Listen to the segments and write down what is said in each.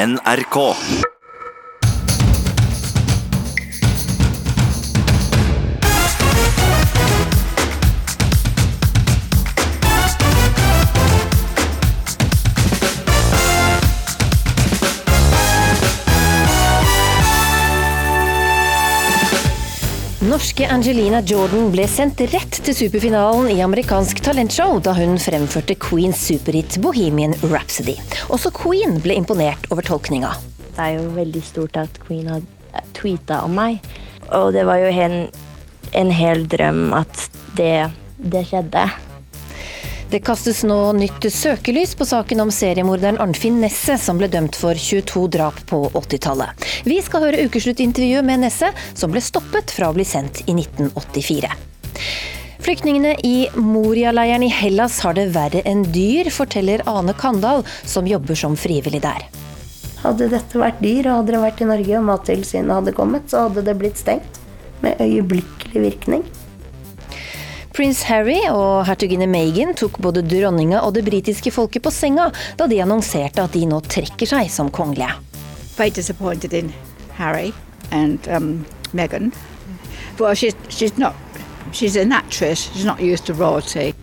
NRK. Norske Angelina Jordan ble sendt rett til superfinalen i amerikansk talentshow da hun fremførte Queens superhit Bohemian Rhapsody. Også Queen ble imponert over tolkninga. Det er jo veldig stort at Queen har tweeta om meg. Og det var jo en, en hel drøm at det, det skjedde. Det kastes nå nytt søkelys på saken om seriemorderen Arnfinn Nesse, som ble dømt for 22 drap på 80-tallet. Vi skal høre ukesluttintervjuet med Nesse, som ble stoppet fra å bli sendt i 1984. Flyktningene i Moria-leiren i Hellas har det verre enn dyr, forteller Ane Kandal, som jobber som frivillig der. Hadde dette vært dyr, og hadde det vært i Norge og Mattilsynet hadde kommet, så hadde det blitt stengt. Med øyeblikkelig virkning. Prins Harry og hertuginne Meghan tok både dronninga og det britiske folket på senga da de annonserte at de nå trekker seg som kongelige. Very disappointed in Harry and um, Meghan. Well, she's, she's not. She's an actress. She's not used to royalty.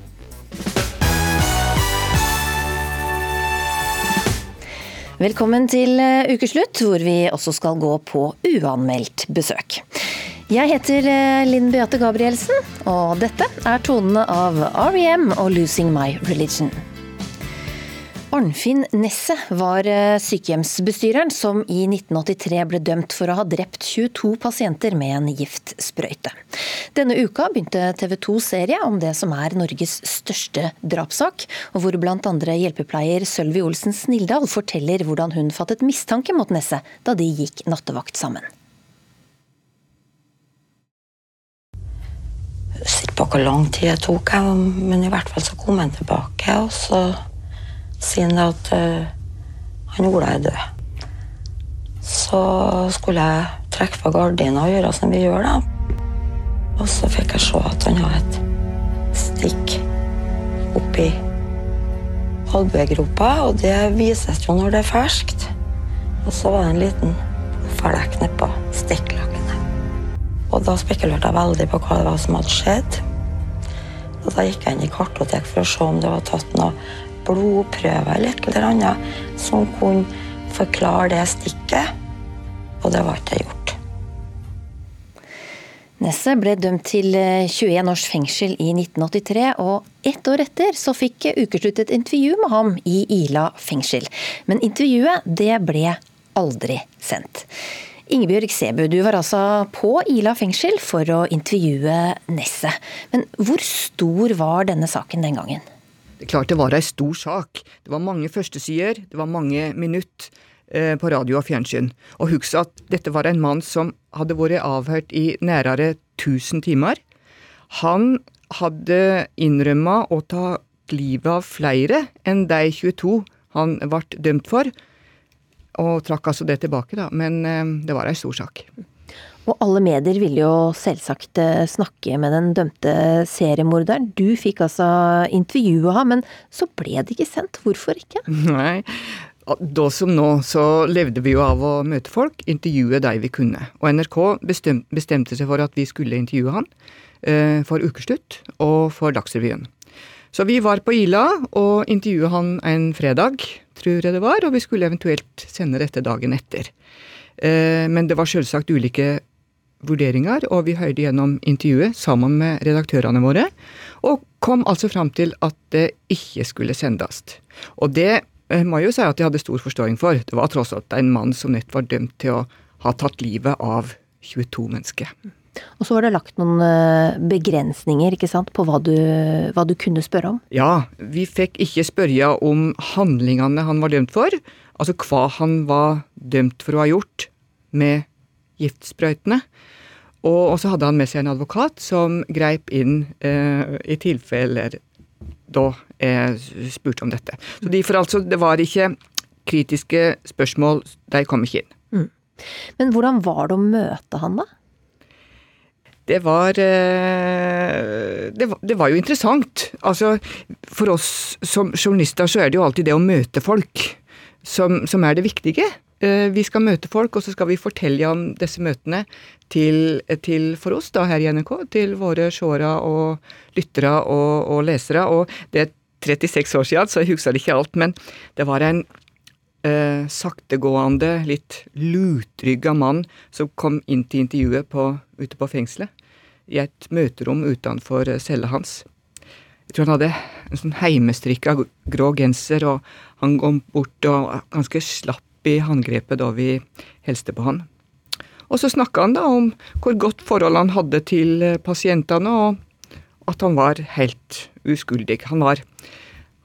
Velkommen til eh, ukeslutt, hvor vi også skal gå på uanmeldt besøk. Jeg heter eh, Linn Beate Gabrielsen, og dette er tonene av REM og 'Losing My Religion'. Arnfinn Nesset var eh, sykehjemsbestyreren som i 1983 ble dømt for å ha drept 22 pasienter med en giftsprøyte. Denne uka begynte TV 2 serie om det som er Norges største drapssak, og hvor bl.a. hjelpepleier Sølvi Olsen Snildal forteller hvordan hun fattet mistanke mot Nesset da de gikk nattevakt sammen. Sitter på hvor lang tid det tok, men i hvert fall så kom han tilbake. og så sier han at uh, han Ola er død. Så skulle jeg trekke fra gardina og gjøre som vi gjør, da. Og så fikk jeg se at han hadde et stikk oppi albuegropa, og det vises jo når det er ferskt. Og så var det en liten flekk nedpå stikklakenet. Og da spekulerte jeg veldig på hva det var som hadde skjedd. Og da gikk jeg inn i kartotek for å se om det var tatt noe blodprøve eller et annet som kunne forklare det stikket. Og det var ikke gjort. Nesset ble dømt til 21 års fengsel i 1983, og ett år etter så fikk Ukeslutt et intervju med ham i Ila fengsel. Men intervjuet det ble aldri sendt. Ingebjørg Sebu, du var altså på Ila fengsel for å intervjue Nesset. Men hvor stor var denne saken den gangen? Det klart det var ei stor sak. Det var mange førstesider, det var mange minutt på radio og fjernsyn. Og husk at dette var en mann som hadde vært avhørt i nærere 1000 timer. Han hadde innrømma å ta livet av flere enn de 22 han ble dømt for. Og trakk altså det tilbake, da. Men det var ei stor sak. Og alle medier ville jo selvsagt snakke med den dømte seriemorderen. Du fikk altså intervjue ham, men så ble det ikke sendt. Hvorfor ikke? Nei, da som nå så levde vi jo av å møte folk, intervjue de vi kunne. Og NRK bestemte seg for at vi skulle intervjue han eh, for Ukeslutt og for Dagsrevyen. Så vi var på Ila og intervjuet han en fredag, tror jeg det var, og vi skulle eventuelt sende dette dagen etter. Eh, men det var selvsagt ulike vurderinger, og vi hørte gjennom intervjuet sammen med redaktørene våre, og kom altså fram til at det ikke skulle sendes. Og det må jeg jo si at jeg hadde stor forståing for. Det var tross alt en mann som nett var dømt til å ha tatt livet av 22 mennesker. Og så var det lagt noen begrensninger ikke sant, på hva du, hva du, kunne spørre om? Ja, vi fikk ikke spørre om handlingene han var dømt for. Altså hva han var dømt for å ha gjort med giftsprøytene. Og, og så hadde han med seg en advokat som greip inn eh, i tilfeller da jeg spurte om dette. Så de, for altså, det var ikke kritiske spørsmål, de kom ikke inn. Mm. Men hvordan var det å møte han, da? Det var, det var, det var jo interessant. Altså, for oss som journalister så er det jo alltid det å møte folk som, som er det viktige. eh, vi skal møte folk, og så skal vi fortelle om disse møtene til, til for oss da her i NRK, til våre seere og lyttere og, og, lesere. Og det er 36 år siden, så jeg husker ikke alt, men det var en eh, saktegående, litt lutrygga mann som kom inn til intervjuet på, ute på fengselet, i et møterom utenfor cella hans. Jeg tror han hadde en sånn heimestrikka grå genser, og han kom bort og ganske slapp i håndgrepet da vi hilste på han. Og så snakka han da om hvor godt forhold han hadde til pasientene, og at han var helt uskyldig. Han var,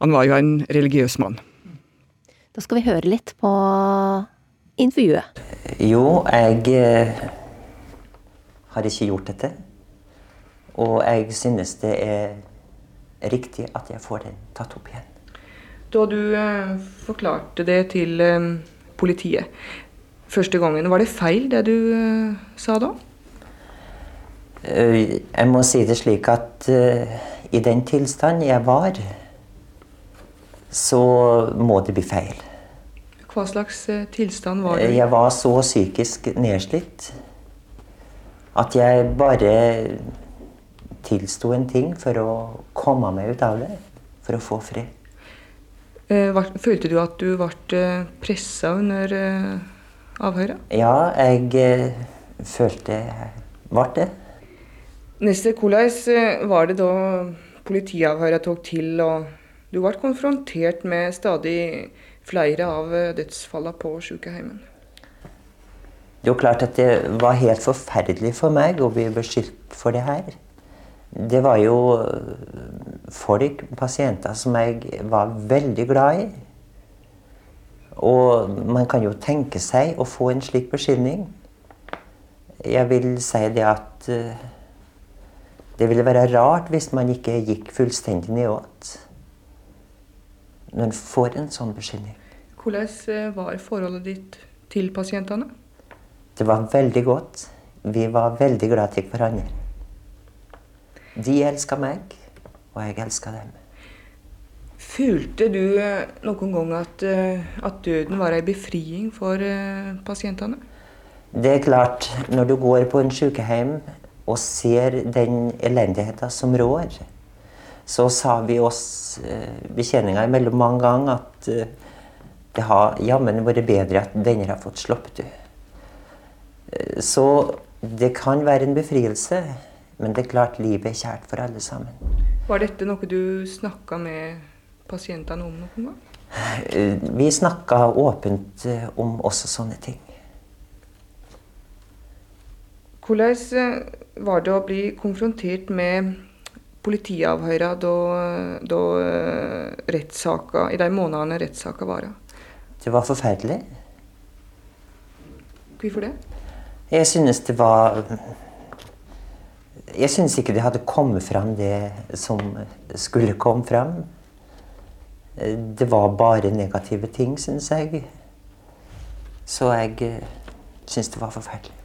han var jo en religiøs mann. Da skal vi høre litt på intervjuet. Jo, jeg hadde har ikke gjort dette. Og jeg synes det er riktig at jeg får den tatt opp igjen. Da du eh, forklarte det til eh, politiet første gangen, var det feil det du eh, sa da? Eh, jeg må si det slik at eh, i den tilstand jeg var, så må det bli feil. Hva slags eh, tilstand var det? Jeg var så psykisk nedslitt at jeg bare tilsto en ting for å komme meg ut av det. For å få fred. Eh, Følte du at du ble pressa under eh, avhøret? Ja, jeg eh, følte jeg ble det. Neste, hvordan eh, var det da politiavhøret tok til, og du ble konfrontert med stadig flere av eh, dødsfallene på sykehjemmet? Det er jo klart at det var helt forferdelig for meg å bli beskyldt for det her. Det var jo øh, folk, pasienter, som jeg var veldig glad i. Og man kan jo tenke seg å få en slik beskyldning. Jeg vil si det at øh, det ville være rart hvis man ikke gikk fullstendig nedåt når man får en sånn beskyldning. Hvordan eh, var forholdet ditt til pasientene? Det var veldig godt. Vi var veldig glad til hverandre. De elsker meg, og jeg elsker dem. Følte du eh, noen gang at, eh, at døden var en befriing for eh, pasientene? Det er klart, når du går på en sykehjem og ser den elendigheten som rår, så sa vi oss betjeninga imellom mange ganger at det har jammen vært bedre at denne har fått sluppet du. Eh, Så det kan være en befrielse, men det er klart livet er kjært for alle sammen. Var dette noe du snakka med pasientene om noen gang? Eh, Vi snakka åpent eh, om også sånne ting. Hvordan eh, var det å bli konfrontert med politiavhøra da, da rettssaka, i de månedene rettssaka varer? Det var forferdelig. Hvorfor det? Jeg synes det var Jeg synes ikke det hadde kommet fram det som skulle komme fram. Det var bare negative ting, synes jeg. Så jeg syns synes det var forferdelig.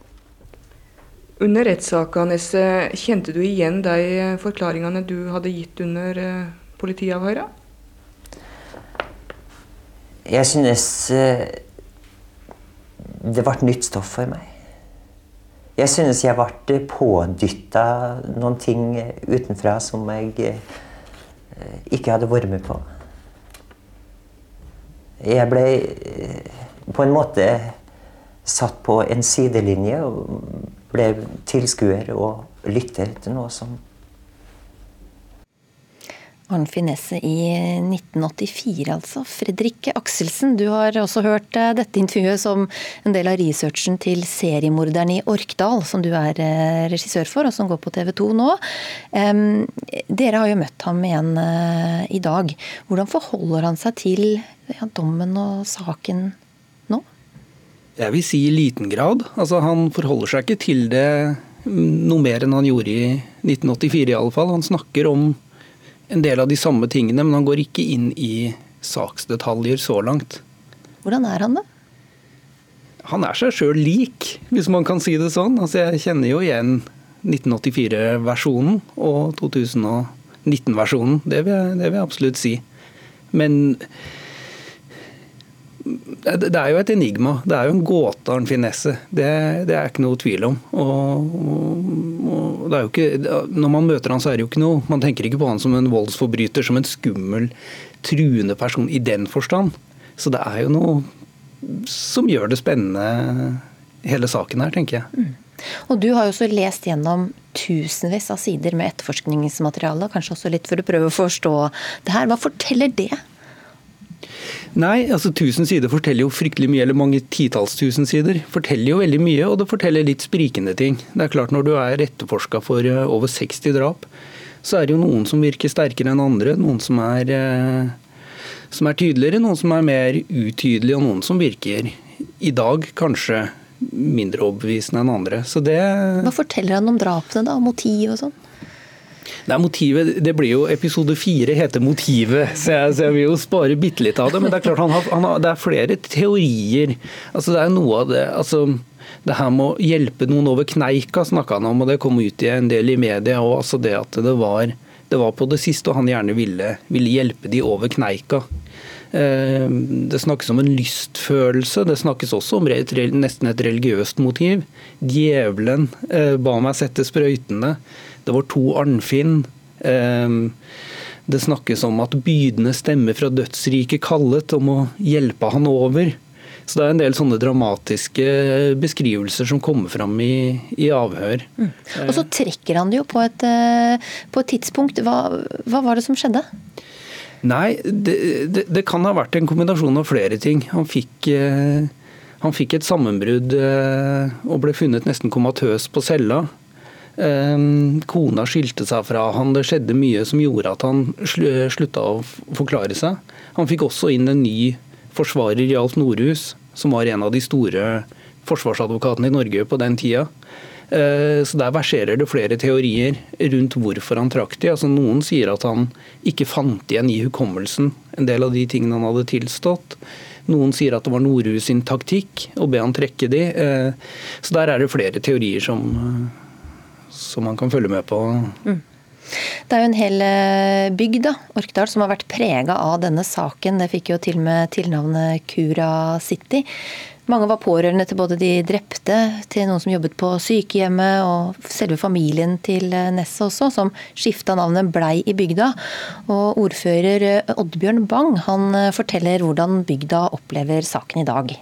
Under rettssaka, Nesse, kjente du igjen de forklaringene du hadde gitt under eh, politiavhøra? Jeg synes eh, det ble nytt stoff for meg. Jeg synes jeg ble pådytta noen ting utenfra som jeg eh, ikke hadde vært med på. Jeg ble eh, på en måte satt på en sidelinje og ble tilskuer og lytter til noe som Arnfinn Finesse i 1984, altså. Fredrik Akselsen, du har også hørt eh, dette intervjuet som en del av researchen til seriemorderen i Orkdal, som du er eh, regissør for, og som går på TV 2 nå. Dere har jo møtt ham igjen eh, i dag. Hvordan forholder han seg til ja, dommen og saken nå? Jeg vil si i liten grad. Altså, han forholder seg ikke til det noe mer enn han gjorde i 1984 i alle fall. Han snakker om en del av de samme tingene, men han går ikke inn i saksdetaljer så langt. Hvordan er han, da? Han er seg sjøl lik, hvis man kan si det sånn. Altså, jeg kjenner jo igjen 1984-versjonen og 2019-versjonen. Det, det vil jeg absolutt si. Men det er jo et enigma. Det er jo en gåte, av en finesse. Det, det, er ikke noe tvil om. Og, og, jo ikke, når man møter han, så er det jo ikke noe Man tenker ikke på han som en voldsforbryter, som en skummel, truende person i den forstand. Så det er jo noe som gjør det spennende, hele saken her, tenker jeg. Mm. Og Du har jo også lest gjennom tusenvis av sider med etterforskningsmateriale, kanskje også litt for å prøve å forstå det her. Hva forteller det? Nei, altså tusen sider forteller jo fryktelig mye, eller mange titalls tusen sider. Forteller jo veldig mye, og det forteller litt sprikende ting. Det er klart Når du er etterforska for eh, over 60 drap, så er det jo noen som virker sterkere enn andre. Noen som er, eh, som er tydeligere, noen som er mer utydelige, og noen som virker i dag kanskje mindre overbevisende enn andre. Så det Hva forteller han om drapene, da? Motiv og sånn? Nei, motivet, det blir jo Episode fire heter 'Motivet', så jeg, så jeg, vil jo spare bitte litt av det. Men det er klart han har, han har, det er flere teorier. Altså Det er noe av det altså det her med å hjelpe noen over kneika snakka han om, og det kom ut i en del i media og Altså det at det var, det var på det siste, og han gjerne ville, ville hjelpe de over kneika. Eh, det snakkes om en lystfølelse, det snakkes også om nesten et religiøst motiv. Djevelen eh, ba meg sette sprøytene. Det var to Arnfinn. Ehm, det snakkes om at bydende stemmer fra dødsriket kallet om å hjelpe han over. Så det er en del sånne dramatiske beskrivelser som kommer fram i, i avhør. Mm. Og så trekker han det jo på et, eh, på et tidspunkt. Hva, hva, var det som skjedde? Nei, det, det, det, kan ha vært en kombinasjon av flere ting. Han fikk, eh, han fikk et sammenbrudd eh, og ble funnet nesten komatøs på cella. Ehm, kona skilte seg fra han, det skjedde mye som gjorde at han slutta å forklare seg. Han fikk også inn en ny forsvarer, Alf Nordhus, som var en av de store forsvarsadvokatene i Norge på den tida. Ehm, så Der verserer det flere teorier rundt hvorfor han trakk de. Altså noen sier at han ikke fant igjen i hukommelsen en del av de tingene han hadde tilstått. Noen sier at det var Nordhus sin taktikk å be han trekke de. Ehm, så der er det flere teorier som som man kan følge med på. Mm. Det er jo en hel eh, bygd, da, Orkdal, som har vært prega av denne saken. Det fikk jo til med tilnavnet Kura City. Mange var pårørende til både de drepte, til noen som jobbet på sykehjemmet, og selve familien til eh, Nesset også, som skifta navnet Blei i bygda. Og ordfører eh, Oddbjørn Bang han forteller hvordan bygda opplever saken i dag.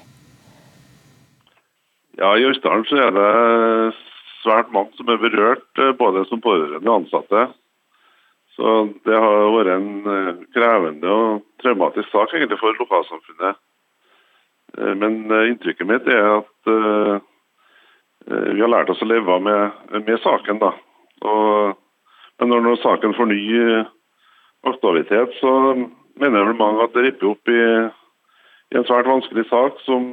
Ja, I Østdalen så er det svært mange som er berørt, eh, både som pårørende og ansatte. Så det har vært en eh, krevende og traumatisk sak egentlig for lokalsamfunnet. Eh, men inntrykket mitt er at vi har lært oss å leve med, med saken. da. Og, men når, når saken får ny aktualitet, så mener vel mange at det ripper opp i, i en svært vanskelig sak som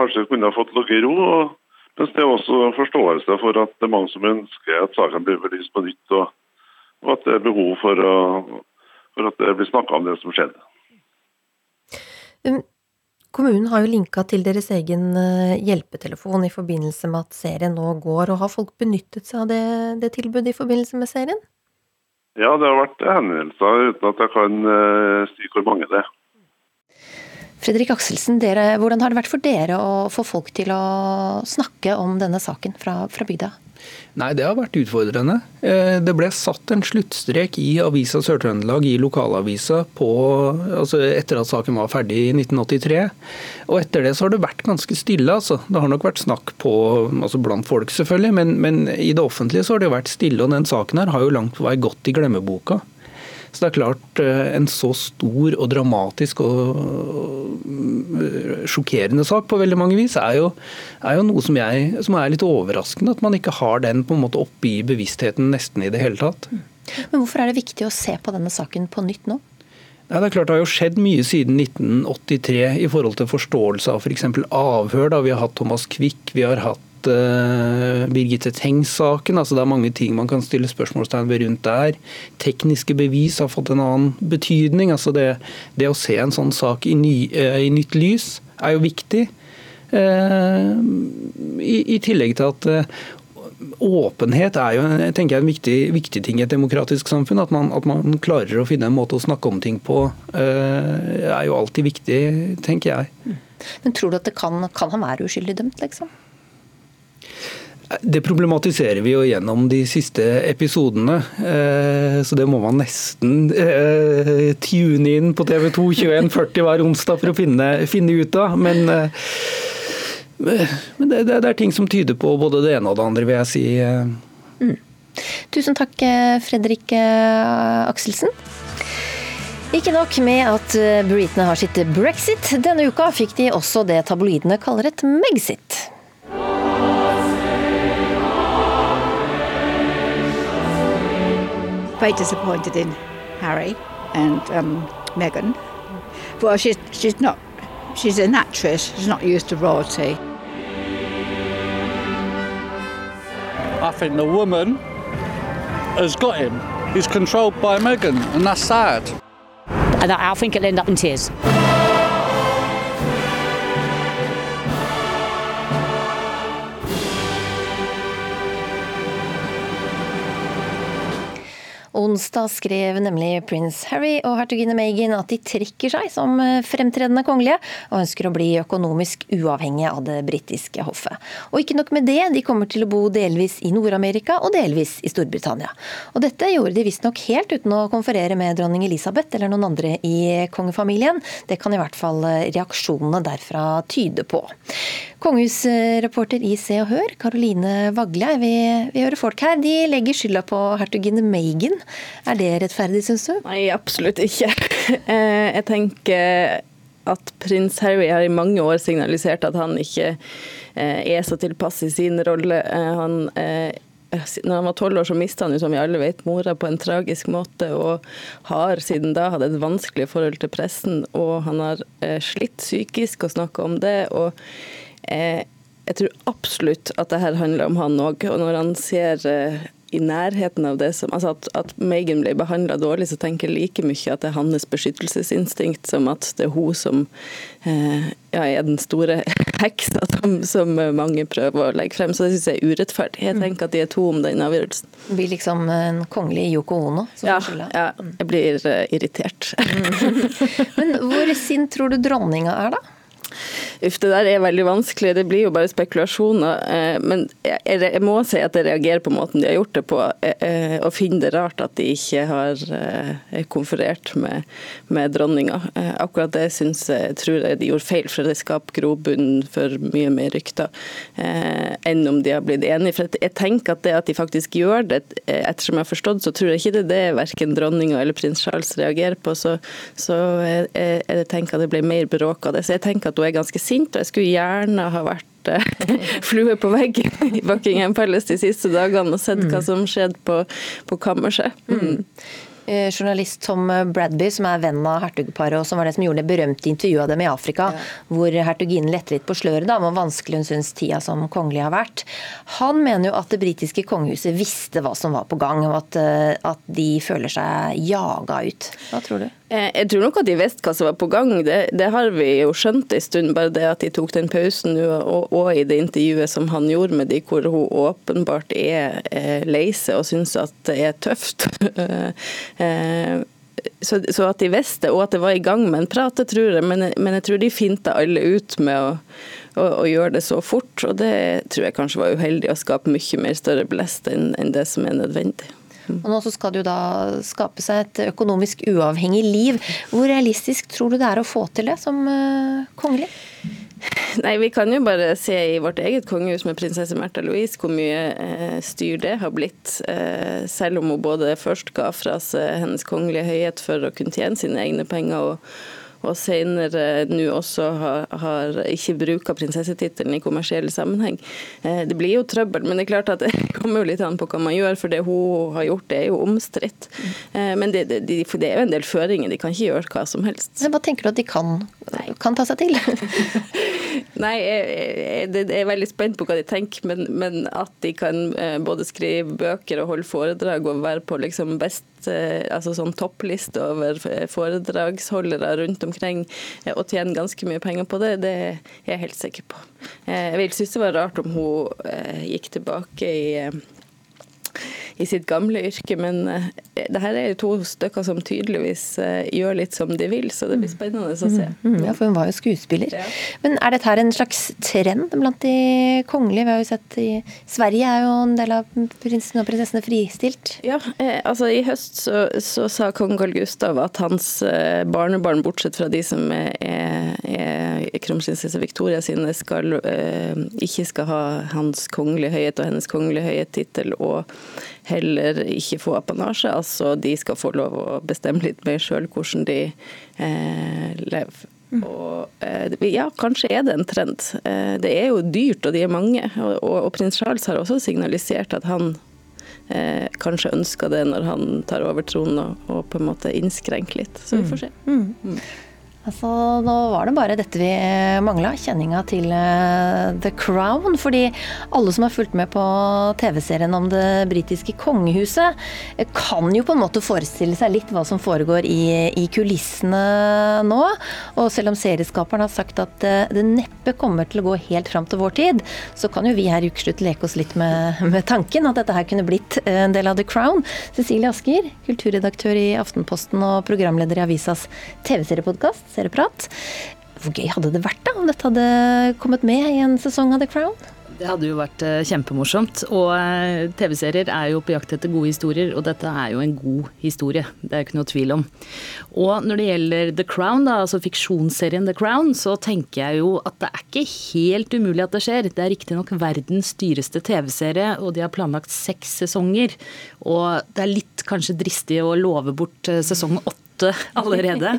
kanskje kunne ha fått ligge i ro. og mens det er også forståelse for at det er mange som ønsker at saken blir belyst på nytt, og, og, at det er behov for, å, for at det blir snakka om det som skjedde. Um, kommunen har jo linka til deres egen eh, hjelpetelefon i forbindelse med at serien nå går, og har folk benyttet seg av det, det tilbudet i forbindelse med serien? Ja, det har vært henvendelser uten at jeg kan uh, si hvor mange det er. Fredrik Akselsen, dere, hvordan har det vært for dere å få folk til å snakke om denne saken fra, fra bygda? Nei, det har vært utfordrende. Eh, det ble satt en sluttstrek i Avisa Sør-Trøndelag, i lokalavisa, på, altså etter at saken var ferdig i 1983. Og etter det så har det vært ganske stille. altså. Det har nok vært snakk på, altså blant folk, selvfølgelig, men, men i det offentlige så har det vært stille. Og den saken her har jo langt på vei gått i glemmeboka. Så det er klart, eh, en så stor og dramatisk og eh, sjokkerende sak på veldig mange vis, er jo, er jo noe som, jeg, som, er litt overraskende. At man ikke har den på en måte oppe i bevisstheten nesten i det hele tatt. Men hvorfor er det viktig å se på denne saken på nytt nå? Ja, det er klart det har jo skjedd mye siden 1983 i forhold til forståelse av f.eks. For avhør. Da. Vi har hatt Thomas Quick, vi har hatt uh, Birgitte Tengs-saken. altså Det er mange ting man kan stille spørsmålstegn ved rundt der. Tekniske bevis har fått en annen betydning. altså Det, det å se en sånn sak i, ny, uh, i nytt lys er jo viktig. Uh, i, i, tillegg til at åpenhet er jo tenker jeg, en viktig, viktig, ting i et demokratisk samfunn. At man, at man, klarer å finne en måte å snakke om ting på, er jo alltid viktig, tenker jeg. Men tror du at det kan, kan han være uskyldig dømt, liksom? Det problematiserer vi jo gjennom de siste episodene, eh, så det må man nesten eh, tune inn på TV 2 21.40 hver onsdag for å finne, finne ut av. Men men det, det, er ting som tyder på både det ene og det andre, vil jeg si. Mm. Tusen takk, eh, Fredrik eh, Akselsen. Ikke nok med at eh, britene har sitt brexit. Denne uka fikk de også det tabloidene kaller et megxit. Very disappointed in Harry and um, Meghan. Well, she's, she's not She's an actress, she's not used to royalty. I think the woman has got him. He's controlled by Meghan, and that's sad. And I think it'll end up in tears. Onsdag skrev nemlig prins Harry og hertuginne Meghan at de trekker seg som eh, fremtredende kongelige, og ønsker å bli økonomisk uavhengige av det britiske hoffet. Og ikke nok med det, de kommer til å bo delvis i Nord-Amerika og delvis i Storbritannia. Og dette gjorde de visstnok helt uten å konferere med dronning Elisabeth eller noen andre i kongefamilien. Det kan i hvert fall eh, reaksjonene derfra tyde på. Kongehusreporter i Se og Hør, Karoline Vagle, vi, vi hører folk her. De legger skylda på hertuginne Meghan. Er det rettferdig, syns du? Nei, absolutt ikke. Eh, jeg tenker at prins Harry har i mange år signalisert at han ikke eh, er så tilpass i sin rolle. Eh, han når han var tolv år, så mista han jo, som vi alle vet, mora på en tragisk måte, og har siden da hatt et vanskelig forhold til pressen. Og han har slitt psykisk og snakka om det. og Eh, jeg tror absolutt at det her handler om han òg. Og når han ser eh, i nærheten av det som Altså at, at Megan ble behandla dårlig, så tenker jeg like mye at det er hans beskyttelsesinstinkt som at det er hun som eh, ja, er den store heksa som, som, mange prøver å legge frem. Så det syns jeg er urettferdig. Jeg mm. tenker at de er to om den avgjørelsen. Det blir liksom en kongelig Yoko Ono? Ja, ja, jeg blir uh, irritert. Men hvor sint tror du dronninga er, da? Uff, det der er veldig vanskelig. Det blir jo bare spekulasjoner. Eh, men jeg må si at jeg reagerer på måten de har gjort det på, eh, eh, og finner det rart at de ikke har konferert med, med dronninga. Akkurat det synes jeg tror jeg de gjorde feil, for det skaper grobunn for mye mer rykter enn om de har blitt enige. For jeg tenker at det at de faktisk gjør det, ettersom jeg har forstått, så tror jeg ikke det er det verken dronninga eller prins Charles reagerer på. Så, så jeg, jeg, tenker at det ble mer bråk av det. Så jeg tenker at hun er ganske sint, og jeg skulle gjerne ha vært eh, flue på veggen i Buckingham Palace de siste dagene og sett hva mm. som skjedde på, på kammerset. Mm. Eh, journalist Tom Bradby, som er venn av hertugparet, og som var det som gjorde det berømte intervjuet av dem i Afrika, ja. hvor hertuginen lette litt på sløret om hvor vanskelig hun syns tida som kongelig har vært. Han mener jo at det britiske kongehuset visste hva som var på gang, og at, eh, at de føler seg jaga ut. Hva tror du? Eh, jeg tror nok at de visste hva som var på gang. Det, det, har vi jo skjønt en stund. Bare det at de tok den pausen nå, og, og, i det intervjuet som han gjorde med de, hvor hun åpenbart er, eh, lei seg og syns at det er tøft. Eh, så, så, at de visste, og at det var i gang med en prat, det tror jeg. Men, men jeg tror de finta alle ut med å, å, å, gjøre det så fort. Og det tror jeg kanskje var uheldig å skape mye mer større blest enn, enn det som er nødvendig. Og nå skal det jo da skape seg et økonomisk uavhengig liv. Hvor realistisk tror du det er å få til det som uh, kongelig? Nei, Vi kan jo bare se i vårt eget kongehus med prinsesse Märtha Louise hvor mye eh, styr det har blitt. Eh, selv om hun både først ga fra seg hennes kongelige høyhet for å kunne tjene sine egne penger, og, og senere nå også har, har ikke bruka prinsessetittelen i kommersiell sammenheng. Eh, det blir jo trøbbel, men det er klart at det kommer jo litt an på hva man gjør, for det hun har gjort det er jo omstridt. Eh, men det, det, det, er jo en del føringer, de kan ikke gjøre hva som helst. Men hva tenker du at de kan, kan ta seg til? Nei, jeg, jeg, er veldig spent på hva de tenker, men, men at de kan eh, både skrive bøker og holde foredrag og være på liksom best eh, altså sånn toppliste over foredragsholdere rundt omkring eh, og tjene ganske mye penger på det, det er jeg helt sikker på. Jeg vil synes det var rart om hun gikk tilbake i i sitt gamle yrke. Men uh, det her er to stykker som tydeligvis uh, gjør litt som de vil, så det blir spennende å se. Mm, mm, ja, for hun var jo skuespiller. Ja. Men er dette her en slags trend blant de kongelige? Vi har jo sett i Sverige er jo en del av prinsen og prinsessene fristilt. Ja, eh, altså i høst så, så sa kong Carl Gustav at hans eh, barnebarn, bortsett fra de som er, er, er kronprinsesse Victoria sine, skal, eh, ikke skal ha hans kongelige høyhet og hennes kongelige høyhet-tittel. og heller ikke få apanasje. Altså de skal få lov å bestemme litt mer sjøl hvordan de eh, lever. Mm. Og eh, ja, kanskje er det en trend. Eh, det er jo dyrt, og de er mange. Og, og, og prins Charles har også signalisert at han eh, kanskje ønsker det når han tar over tronen og, og, på en måte innskrenker litt. Så vi får se. Mm. Mm. Altså, nå var det bare dette vi mangla, kjenninga til uh, The Crown. Fordi alle som har fulgt med på TV-serien om det britiske kongehuset, kan jo på en måte forestille seg litt hva som foregår i, i kulissene nå. Og selv om serieskaperen har sagt at uh, det neppe kommer til å gå helt fram til vår tid, så kan jo vi her i Ukeslutt leke oss litt med, med, tanken at dette her kunne blitt en del av The Crown. Cecilie Asker, kulturredaktør i Aftenposten og programleder i avisas TV-seriepodkast serieprat. Hvor gøy hadde det vært da om dette hadde kommet med i en sesong av The Crown? Det hadde jo vært eh, kjempemorsomt. Og eh, TV-serier er jo på jakt etter gode historier, og dette er jo en god historie. Det er ikke noe tvil om. Og når det gjelder The Crown, da, altså fiksjonsserien The Crown, så tenker jeg jo at det er ikke helt umulig at det skjer. Det er riktignok verdens dyreste TV-serie, og de har planlagt seks sesonger. Og det er litt kanskje dristig å love bort eh, sesong åtte åtte allerede.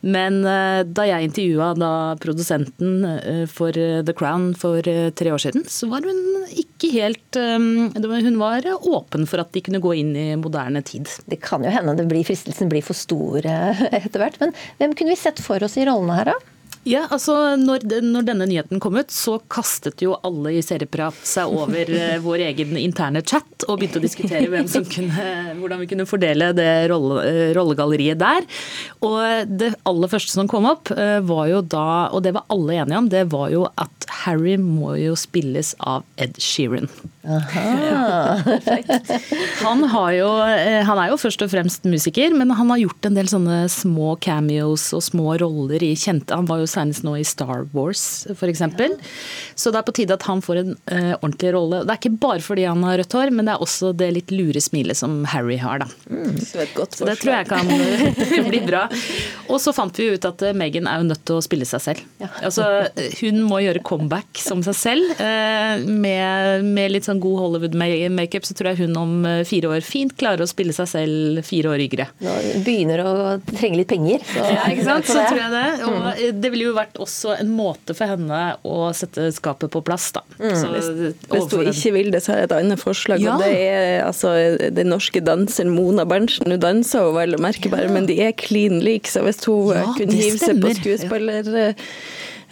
Men eh, da jeg intervjua produsenten eh, for eh, The Crown for tre år siden, så var hun ikke helt Hun var åpen for at de kunne gå inn i moderne tid. Det kan jo hende det blir, fristelsen blir for stor etter hvert. Men hvem kunne vi sett for oss i rollene her, da? Ja, altså når, når, denne nyheten kom ut, så kastet jo alle i Serieprat seg over eh, vår egen interne chat og begynte å diskutere kunne, hvordan vi kunne fordele det rolle, eh, rollegalleriet der. Og det aller første som kom opp, eh, var jo da, og det var alle enige om, det var jo at Harry må jo spilles av Ed Sheeran. Aha. han, jo, han er jo først og fremst musiker, men han har gjort en del sånne små cameos og små roller i kjente Han var jo senest nå i Star Wars, f.eks. Ja. Så det er på tide at han får en uh, ordentlig rolle. Det er ikke bare fordi han har rødt hår, men det er også det litt lure smilet som Harry har, da. Mm, så, det tror jeg kan bli bra. Og så fant vi ut at uh, Megan er jo nødt til å spille seg selv. Ja. Altså, hun må gjøre comeback som seg selv, uh, med, med, litt sånn god Hollywood-makeup, så tror jeg hun om fire år fint klarer å spille seg selv fire år yngre. Nå begynner å trenge litt penger. Så, ja, ikke sant? Så tror jeg det. Og mm. det vil jo vært også en måte for henne å sette skapet på plass, da. Mm. Så, hvis, hvis du ikke vil det, så har jeg et annet forslag. Ja. og Det er altså den norske danseren Mona Berntsen. Hun danser jo vel å merke bare, ja. men de er klin like, så hvis hun ja, kunne hive seg på skuespiller... Ja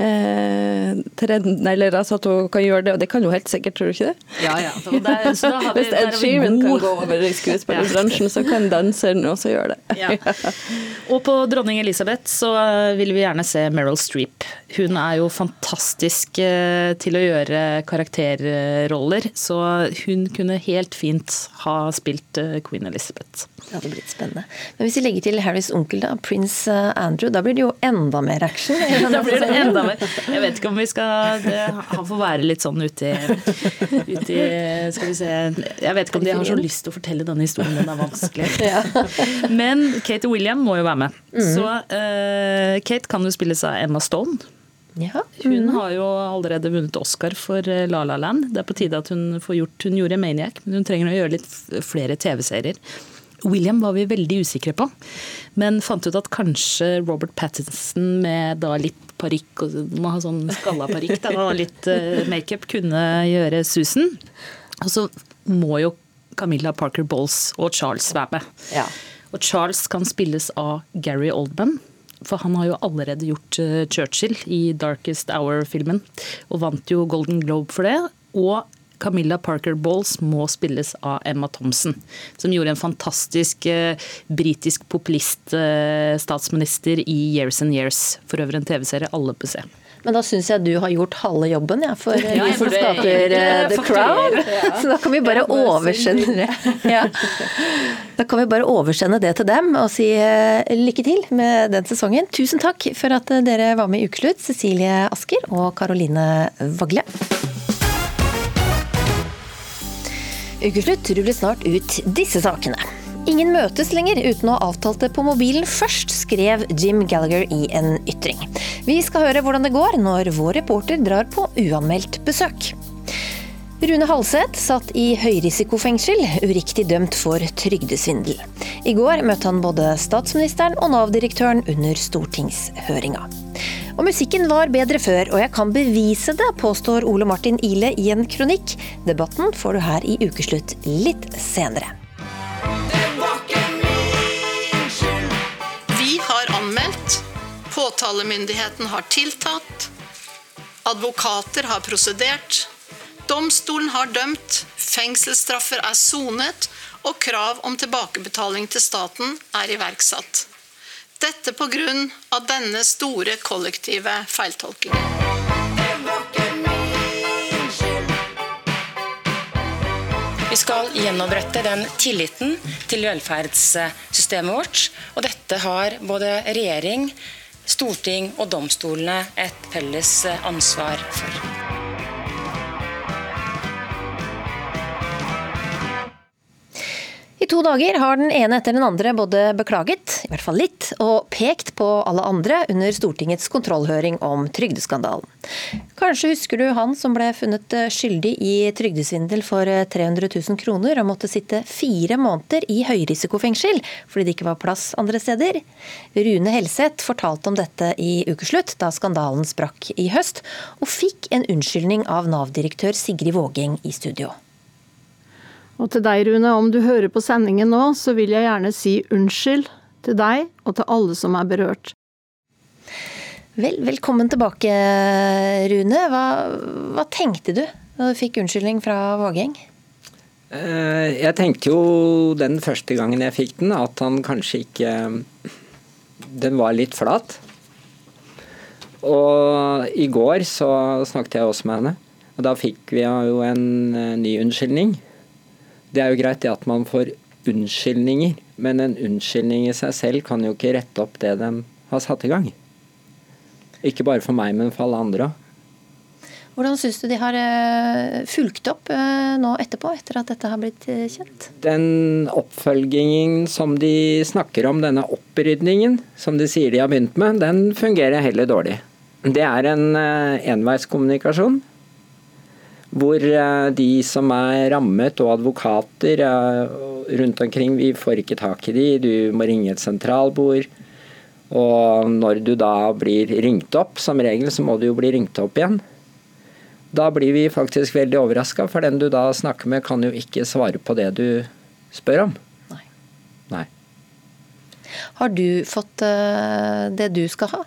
eh, trenden, eller altså at hun kan gjøre det, og det kan hun helt sikkert, tror du ikke det? Ja, ja. Der, Hvis Ed Sheeran kan gå over i skuespillerbransjen, så kan danseren også gjøre det. Ja. Og på dronning Elisabeth så vil vi gjerne se Meryl Streep. Hun er jo fantastisk eh, til å gjøre karakterroller, så hun kunne helt fint ha spilt eh, Queen Elizabeth. Det hadde blitt spennende. Men hvis vi legger til Harrys onkel, da, prins eh, Andrew, da blir det jo enda mer action? da blir det enda mer. Jeg vet ikke om vi skal det, Han får være litt sånn ute i, Skal vi se Jeg vet ikke om de har så lyst til å fortelle denne historien, den er vanskelig. Men Kate og William må jo være med. Mm. Så uh, Kate kan jo spilles av Emma Stone. Ja. Hun mhm. har jo allerede vunnet Oscar for eh, La La Land. Det er på tide at hun får gjort Hun gjorde Maniac, men hun trenger å gjøre litt flere TV-serier. William var vi veldig usikre på, men fant ut at kanskje Robert Pattinson med da litt parykk og må ha sånn skalla parykk og litt uh, makeup kunne gjøre susen. Og så må jo Camilla Parker Bowles og Charles være med. Ja. Og Charles kan spilles av Gary Oldman. For han har jo allerede gjort eh, Churchill i Darkest Hour-filmen, og vant jo Golden Globe for det. Og Camilla Parker Balls må spilles av Emma Thompson, som gjorde en fantastisk eh, britisk populist-statsminister eh, i Years and Years. For øvrig en TV-serie alle bør se. Men da syns jeg du har gjort halve jobben, ja, for Ja, vi jeg som skaper eh, The. Crown. Ja. Så da kan vi bare oversende det. Ja. Da kan vi bare oversende det til dem og si eh, lykke til med den sesongen. Tusen takk for at eh, dere var med i Ukeslutt, Cecilie Asker og Karoline Vagle. Ukeslutt ruller snart ut disse sakene. Ingen møtes lenger uten å ha avtalt det på mobilen først, skrev Jim Gallagher i en ytring. Vi skal høre hvordan det går når vår reporter drar på uanmeldt besøk. Rune Halseth satt i høyrisikofengsel, uriktig dømt for trygdesvindel. I går møtte han både statsministeren og Nav-direktøren under stortingshøringa. Og musikken var bedre før, og jeg kan bevise det, påstår Ole Martin Ile i en kronikk. Debatten får du her i Ukeslutt litt senere. Vi har anmeldt, påtalemyndigheten har tiltatt, advokater har prosedert, domstolen har dømt, fengselsstraffer er sonet, og krav om tilbakebetaling til staten er iverksatt. Dette av denne store kollektive feiltolkingen. Vi skal gjenopprette den tilliten til velferdssystemet vårt. Og dette har både regjering, storting og domstolene et felles ansvar for. I to dager har den ene etter den andre både beklaget, i hvert fall litt, og pekt på alle andre under Stortingets kontrollhøring om trygdeskandalen. Kanskje husker du han som ble funnet skyldig i trygdesvindel for 300 000 kroner og måtte sitte fire måneder i høyrisikofengsel fordi det ikke var plass andre steder? Rune Helseth fortalte om dette i ukeslutt, da skandalen sprakk i høst, og fikk en unnskyldning av Nav-direktør Sigrid Vågeng i studio. Og til deg, Rune, om du hører på sendingen nå, så vil jeg gjerne si unnskyld til deg og til alle som er berørt. Vel, velkommen tilbake, Rune. Hva, hva tenkte du da du fikk unnskyldning fra Vågeng? Eh, Jeg tenkte jo den første gangen jeg fikk den, at han kanskje ikke Den var litt flat. Og i går så snakket jeg også med henne, og da fikk vi jo en eh, ny unnskyldning. Det er jo greit det at man får unnskyldninger, men en unnskyldning i seg selv kan jo ikke rette opp det de har satt i gang. Ikke bare for meg, men for alle andre òg. Hvordan syns du de har eh, fulgt opp eh, nå etterpå, etter at dette har blitt eh, kjent? Den oppfølgingen som de snakker om, denne opprydningen som de sier de har begynt med, den fungerer heller dårlig. Det er en enveiskommunikasjon. Hvor eh, de som er rammet, og advokater eh, rundt omkring, vi får ikke tak i de. Du må ringe et sentralbord. Og når du da blir ringt opp, som regel så må du jo bli ringt opp igjen. Da blir vi faktisk veldig overraska, for den du da snakker med kan jo ikke svare på det du spør om. Nei. Har du fått eh, det du skal ha?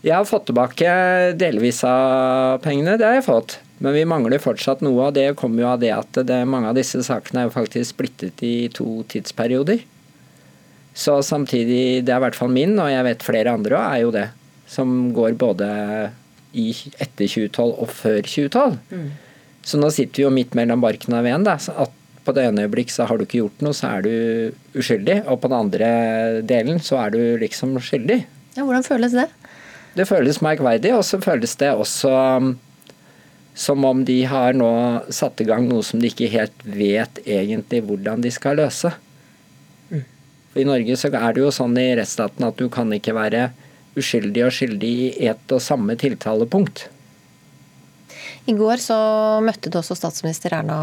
Jeg har fått tilbake delvis av pengene, det har jeg fått. Men vi mangler fortsatt noe, og det kommer jo av det at det, mange av disse sakene er jo faktisk splittet i to tidsperioder. Så samtidig, det er i hvert fall min, og jeg vet flere andre òg, er jo det. Som går både i etter 2012 og før 2012. Så nå sitter vi jo midt mellom barken av veden. at På det ene øyeblikk så har du ikke gjort noe, så er du uskyldig. Og på den andre delen så er du liksom skyldig. Ja, hvordan føles det? Det føles merkverdig, og så føles det også som om de har nå satt i gang noe som de ikke helt vet egentlig hvordan de skal løse. For I Norge så er det jo sånn i rettsstaten at du kan ikke være uskyldig og skyldig i ett og samme tiltalepunkt. I går så møtte du også statsminister Erna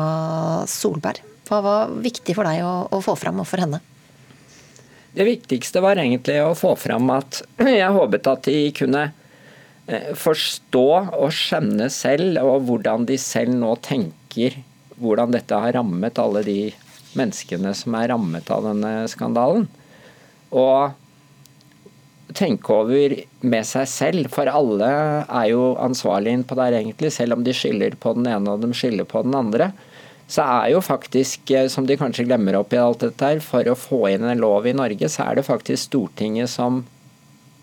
Solberg. Hva var viktig for deg å, å få fram, og for henne? Det viktigste var egentlig å få fram at jeg håpet at de kunne forstå og skjønne selv, og hvordan de selv nå tenker hvordan dette har rammet alle de menneskene som er rammet av denne skandalen. Og tenke over med seg selv, for alle er jo ansvarlige på det egentlig, selv om de skylder på den ene og de skylder på den andre. Så er jo faktisk, eh, som de kanskje glemmer opp i alt dette her, for å få inn en lov i Norge, så er det faktisk Stortinget som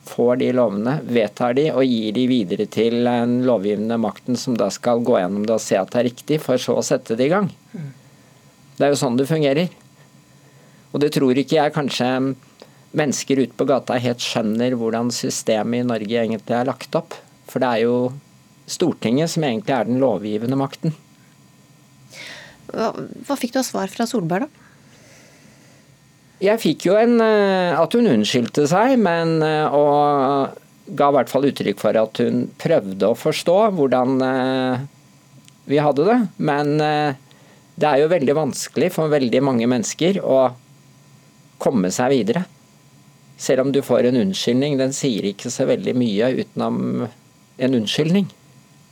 får de lovene, vedtar de og gir de videre til den lovgivende makten, som da skal gå gjennom det og se at det er riktig, for så å sette det i gang. Det er jo sånn det fungerer. Og det tror ikke jeg kanskje mennesker ute på gata helt skjønner hvordan systemet i Norge egentlig er lagt opp. For det er jo Stortinget som egentlig er den lovgivende makten. Hva, hva fikk du av svar fra Solberg, da? Jeg fikk jo en eh, At hun unnskyldte seg, men eh, og ga i hvert fall uttrykk for at hun prøvde å forstå hvordan eh, vi hadde det. Men det er jo veldig vanskelig for veldig mange mennesker å komme seg videre. Selv om du får en unnskyldning. Den sier ikke så veldig mye utenom en unnskyldning.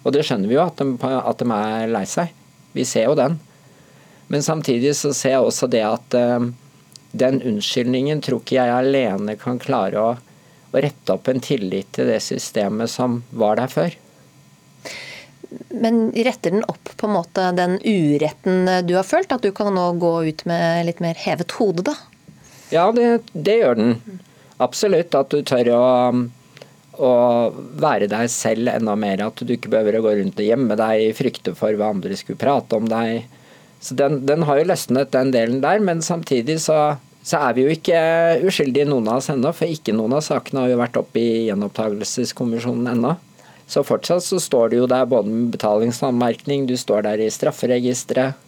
Og det skjønner vi jo, at de, at de er lei seg. Vi ser jo den. Men samtidig så ser jeg også det at den unnskyldningen tror ikke jeg alene kan klare å, å rette opp en tillit til det systemet som var der før. Men retter den opp på en måte den uretten du har følt? At du kan nå gå ut med litt mer hevet hode, da? Ja, det, det gjør den. Absolutt. At du tør å, å være deg selv enda mer. At du ikke behøver å gå rundt og gjemme deg i frykte for hva andre skulle prate om deg så den, den, har jo løsnet, den delen der, men samtidig så, så er vi jo ikke uskyldige, noen av oss ennå. For ikke noen av sakene har jo vært oppe i gjenopptakelseskommisjonen ennå. Så fortsatt så står det jo der både med betalingsanmerkning, du står der i strafferegisteret.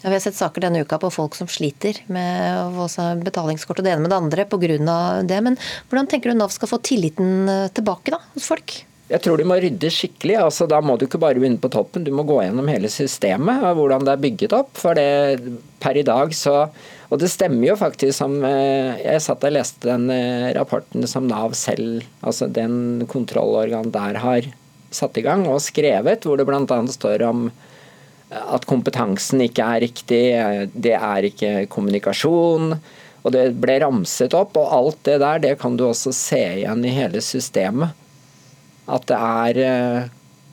Ja, vi har sett saker denne uka på folk som sliter med å betalingskort og det ene med det andre pga. det. Men hvordan tenker du Nav skal få tilliten tilbake da, hos folk? Jeg tror de må rydde skikkelig. altså Da må du ikke bare begynne på toppen, du må gå gjennom hele systemet og hvordan det er bygget opp. For det per i dag så Og det stemmer jo faktisk som eh, Jeg satt og leste den eh, rapporten som Nav selv, altså den kontrollorgan der, har satt i gang og skrevet, hvor det bl.a. står om at kompetansen ikke er riktig, det er ikke kommunikasjon. Og det ble ramset opp, og alt det der det kan du også se igjen i hele systemet. At det er, eh,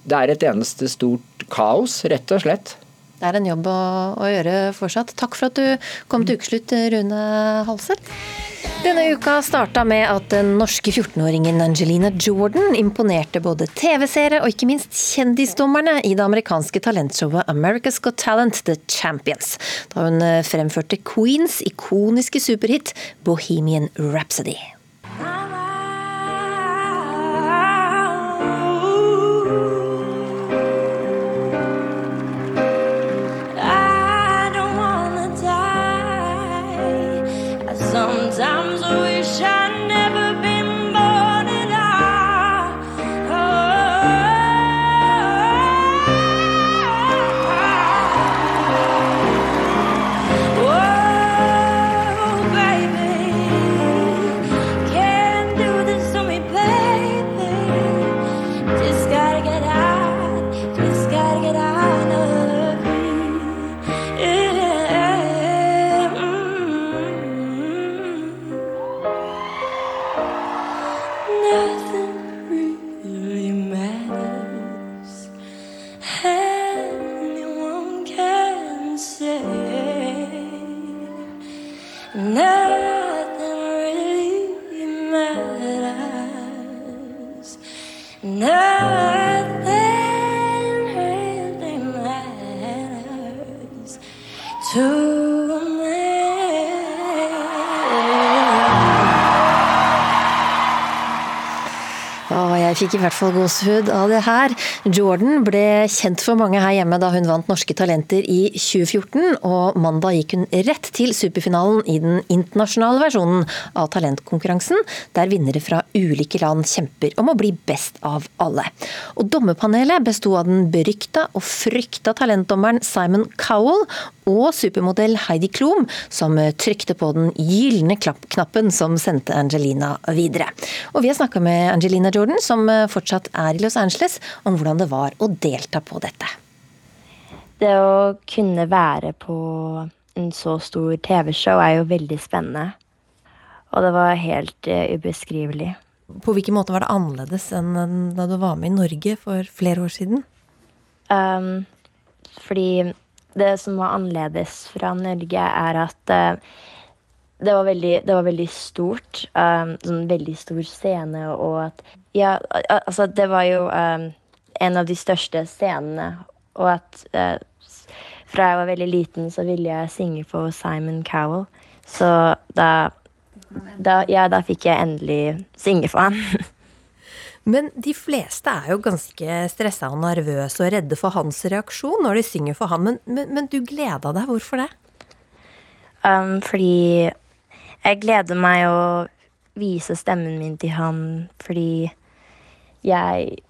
det er et eneste stort kaos, rett og slett. Det er en jobb å, å gjøre fortsatt. Takk for at du kom til ukeslutt, Rune Halser. Denne uka starta med at den norske 14-åringen Angelina Jordan imponerte både TV-seere og ikke minst kjendisdommerne i det amerikanske talentshowet America's Got Talent The Champions, da hun fremførte Queens ikoniske superhit Bohemian Rhapsody. Fikk i hvert fall gåsehud av det her. Jordan ble kjent for mange her hjemme da hun vant Norske Talenter i 2014, og mandag gikk hun rett til superfinalen i den internasjonale versjonen av talentkonkurransen, der vinnere fra ulike land kjemper om å bli best av alle. Og Dommerpanelet besto av den berykta og frykta talentdommeren Simon Cowell og supermodell Heidi Klum, som trykte på den gylne knappen som sendte Angelina videre. Og vi har snakka med Angelina Jordan, som fortsatt er i Los Angeles, om hvordan det var å delta på dette. Det å kunne være på en så stor TV-show er jo veldig spennende. Og det var helt uh, ubeskrivelig. På hvilken måte var det annerledes enn da du var med i Norge for flere år siden? Um, fordi det som var annerledes fra Norge, er at uh, det, var veldig, det var veldig stort. Um, sånn veldig stor scene, og at Ja, altså, det var jo um, en av de største scenene, og at uh, fra jeg var veldig liten, så ville jeg synge for Simon Cowell. Så da, da, ja, da fikk jeg endelig synge for han. Men de fleste er jo ganske stressa og nervøse og redde for hans reaksjon når de synger for han. Men, men, men du gleda deg. Hvorfor det? Um, fordi jeg gleder meg å vise stemmen min til han fordi jeg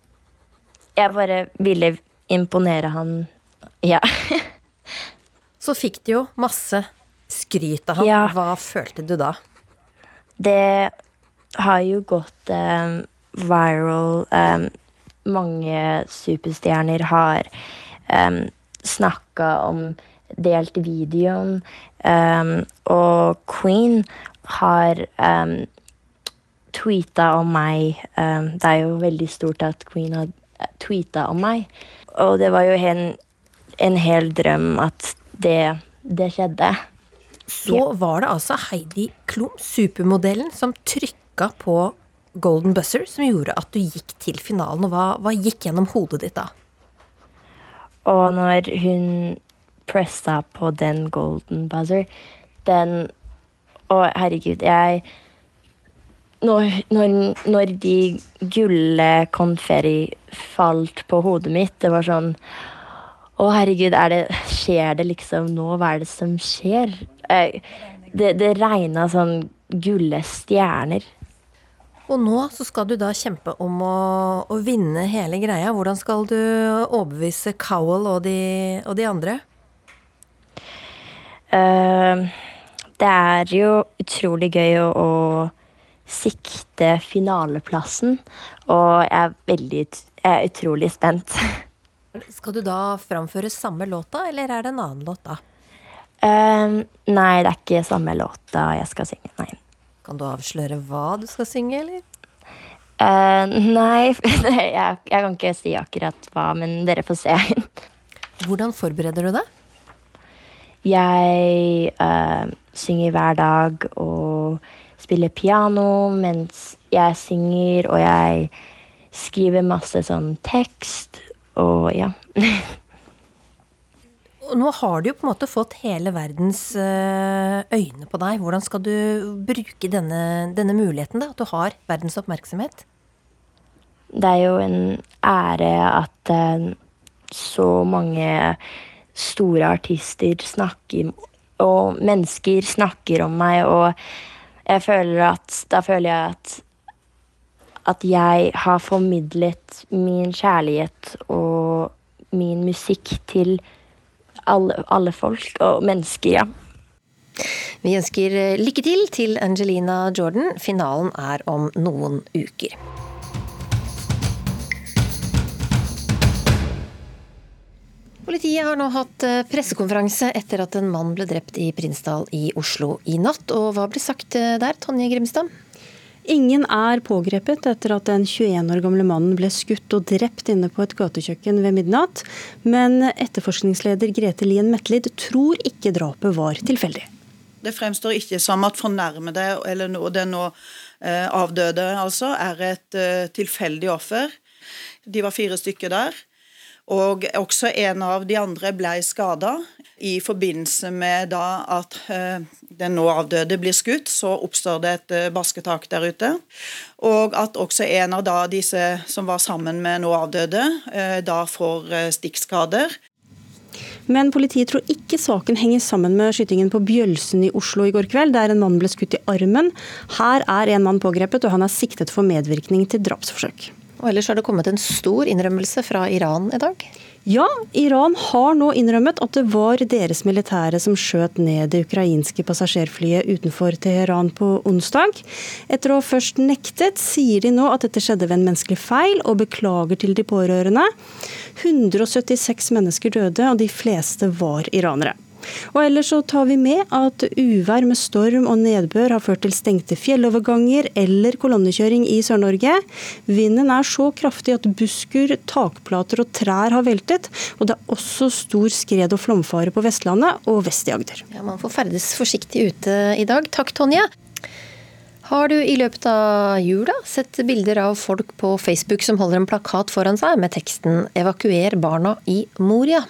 Jeg bare ville imponere han. Ja. Så fikk du jo masse skryt av han. Ja. Hva følte du da? Det har jo gått um, viral. Um, mange superstjerner har um, snakka om Delt videoen. Um, og Queen har tweeta om meg. Um, det er jo veldig stort at Queen har tweeta om meg. Og det var jo en, en hel drøm at det, det skjedde. Så var det altså Heidi Klum, supermodellen, som trykka på golden buzzer som gjorde at du gikk til finalen. Og hva, hva gikk gjennom hodet ditt da? Og når hun pressa på den golden buzzer, den Å, herregud, jeg når, når, når de gulle konferi falt på hodet mitt, det var sånn Å, herregud, det, skjer det liksom nå? Hva er det som skjer? Det, det regna sånn gulle stjerner. Og nå så skal du da kjempe om å, å vinne hele greia. Hvordan skal du overbevise Cowell og de, og de andre? Uh, det er jo utrolig gøy å, å, sikte finaleplassen, og jeg er veldig jeg er utrolig spent. Skal du da framføre samme låta, eller er det en annen låt da? Uh, nei, det er ikke samme låta jeg skal synge, nei. Kan du avsløre hva du skal synge, eller? Uh, nei, jeg, jeg, kan ikke si akkurat hva, men dere får se. Hvordan forbereder du deg? Jeg uh, synger hver dag og spiller piano mens jeg synger, og jeg skriver masse sånn tekst og ja. nå har du jo på en måte fått hele verdens eh, øyne på deg. Hvordan skal du bruke denne, denne muligheten, da? At du har verdens oppmerksomhet? Det er jo en ære at uh, så mange store artister snakker Og mennesker snakker om meg, og jeg føler at Da føler jeg at at jeg har formidlet min kjærlighet og min musikk til alle, alle folk og mennesker, ja. Vi ønsker lykke til til Angelina Jordan. Finalen er om noen uker. Politiet har nå hatt eh, pressekonferanse etter at en mann ble drept i Prinsdal i Oslo i natt. Og hva ble sagt eh, der, Tonje Grimstad? Ingen er pågrepet etter at den 21 år gamle mannen ble skutt og drept inne på et gatekjøkken ved midnatt. Men etterforskningsleder Grete Lien Metlid tror ikke drapet var tilfeldig. Det fremstår ikke som at fornærmede, eller den nå eh, avdøde, altså, er et tilfeldig offer. De var fire stykker der. Og også en av de andre ble skada. I forbindelse med da at uh, den nå avdøde blir skutt, så oppstår det et basketak der ute. Og at også en av da disse som var sammen med nå avdøde, uh, da får stikkskader. Men politiet tror ikke saken henger sammen med skytingen på Bjølsen i Oslo i går kveld, der en mann ble skutt i armen. Her er en mann pågrepet, og han er siktet for medvirkning til drapsforsøk. Og ellers har det kommet en stor innrømmelse fra Iran i dag? Ja, Iran har nå innrømmet at det var deres militære som skjøt ned det ukrainske passasjerflyet utenfor Teheran på onsdag. Etter å ha først nektet, sier de nå at dette skjedde ved en menneskelig feil, og beklager til de pårørende. 176 mennesker døde, og de fleste var iranere. Og ellers så tar vi med at uvær med storm og nedbør har ført til stengte fjelloverganger eller kolonnekjøring i Sør-Norge. Vinden er så kraftig at busker, takplater og trær har veltet. Og det er også stor skred- og flomfare på Vestlandet og vest i Agder. Ja, Man får ferdes forsiktig ute i dag. Takk, Tonje. Har du i løpet av jula sett bilder av folk på Facebook som holder en plakat foran seg med teksten 'Evakuer barna i Moria'?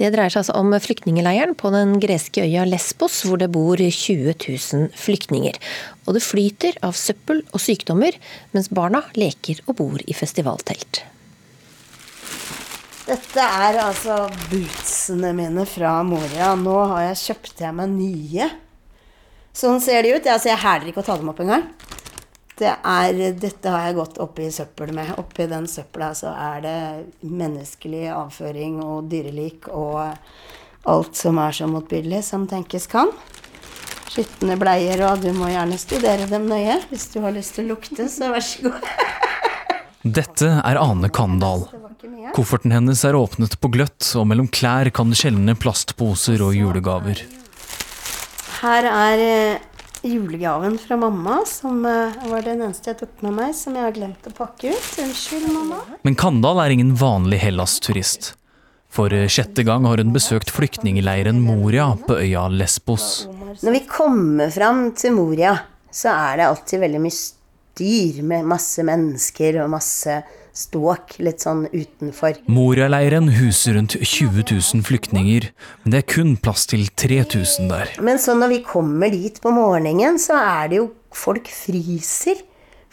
Det dreier seg altså om flyktningeleiren på den greske øya Lesbos, hvor det bor 20 000 flyktninger. Og det flyter av søppel og sykdommer, mens barna leker og bor i festivaltelt. Dette er altså bootsene mine fra Moria. Nå har jeg kjøpt jeg meg nye. Sånn ser de ut. Altså, jeg hæler ikke å ta dem opp engang. Det er, dette har jeg gått oppi søppel med. Oppi den søpla så er det menneskelig avføring og dyrelik og alt som er så motbydelig som tenkes kan. Skitne bleier, og du må gjerne studere dem nøye. Hvis du har lyst til å lukte, så vær så god. Dette er Ane Kandal. Kofferten hennes er åpnet på gløtt, og mellom klær kan det skjelne plastposer og julegaver. Her er eh, julegaven fra mamma, som eh, var den eneste jeg tok med meg, som jeg har glemt å pakke ut. Unnskyld, mamma. Men Kandal er ingen vanlig Hellas-turist. For eh, sjette gang har hun besøkt flyktningeleiren Moria på øya Lesbos. Når vi kommer fram til Moria, så er det alltid veldig mye styr med masse mennesker og masse ståk litt sånn utenfor. Moria-leiren huser rundt 20 000 flyktninger, men det er kun plass til 3000 der. Men så når vi kommer dit på morgenen, så er det jo Folk fryser.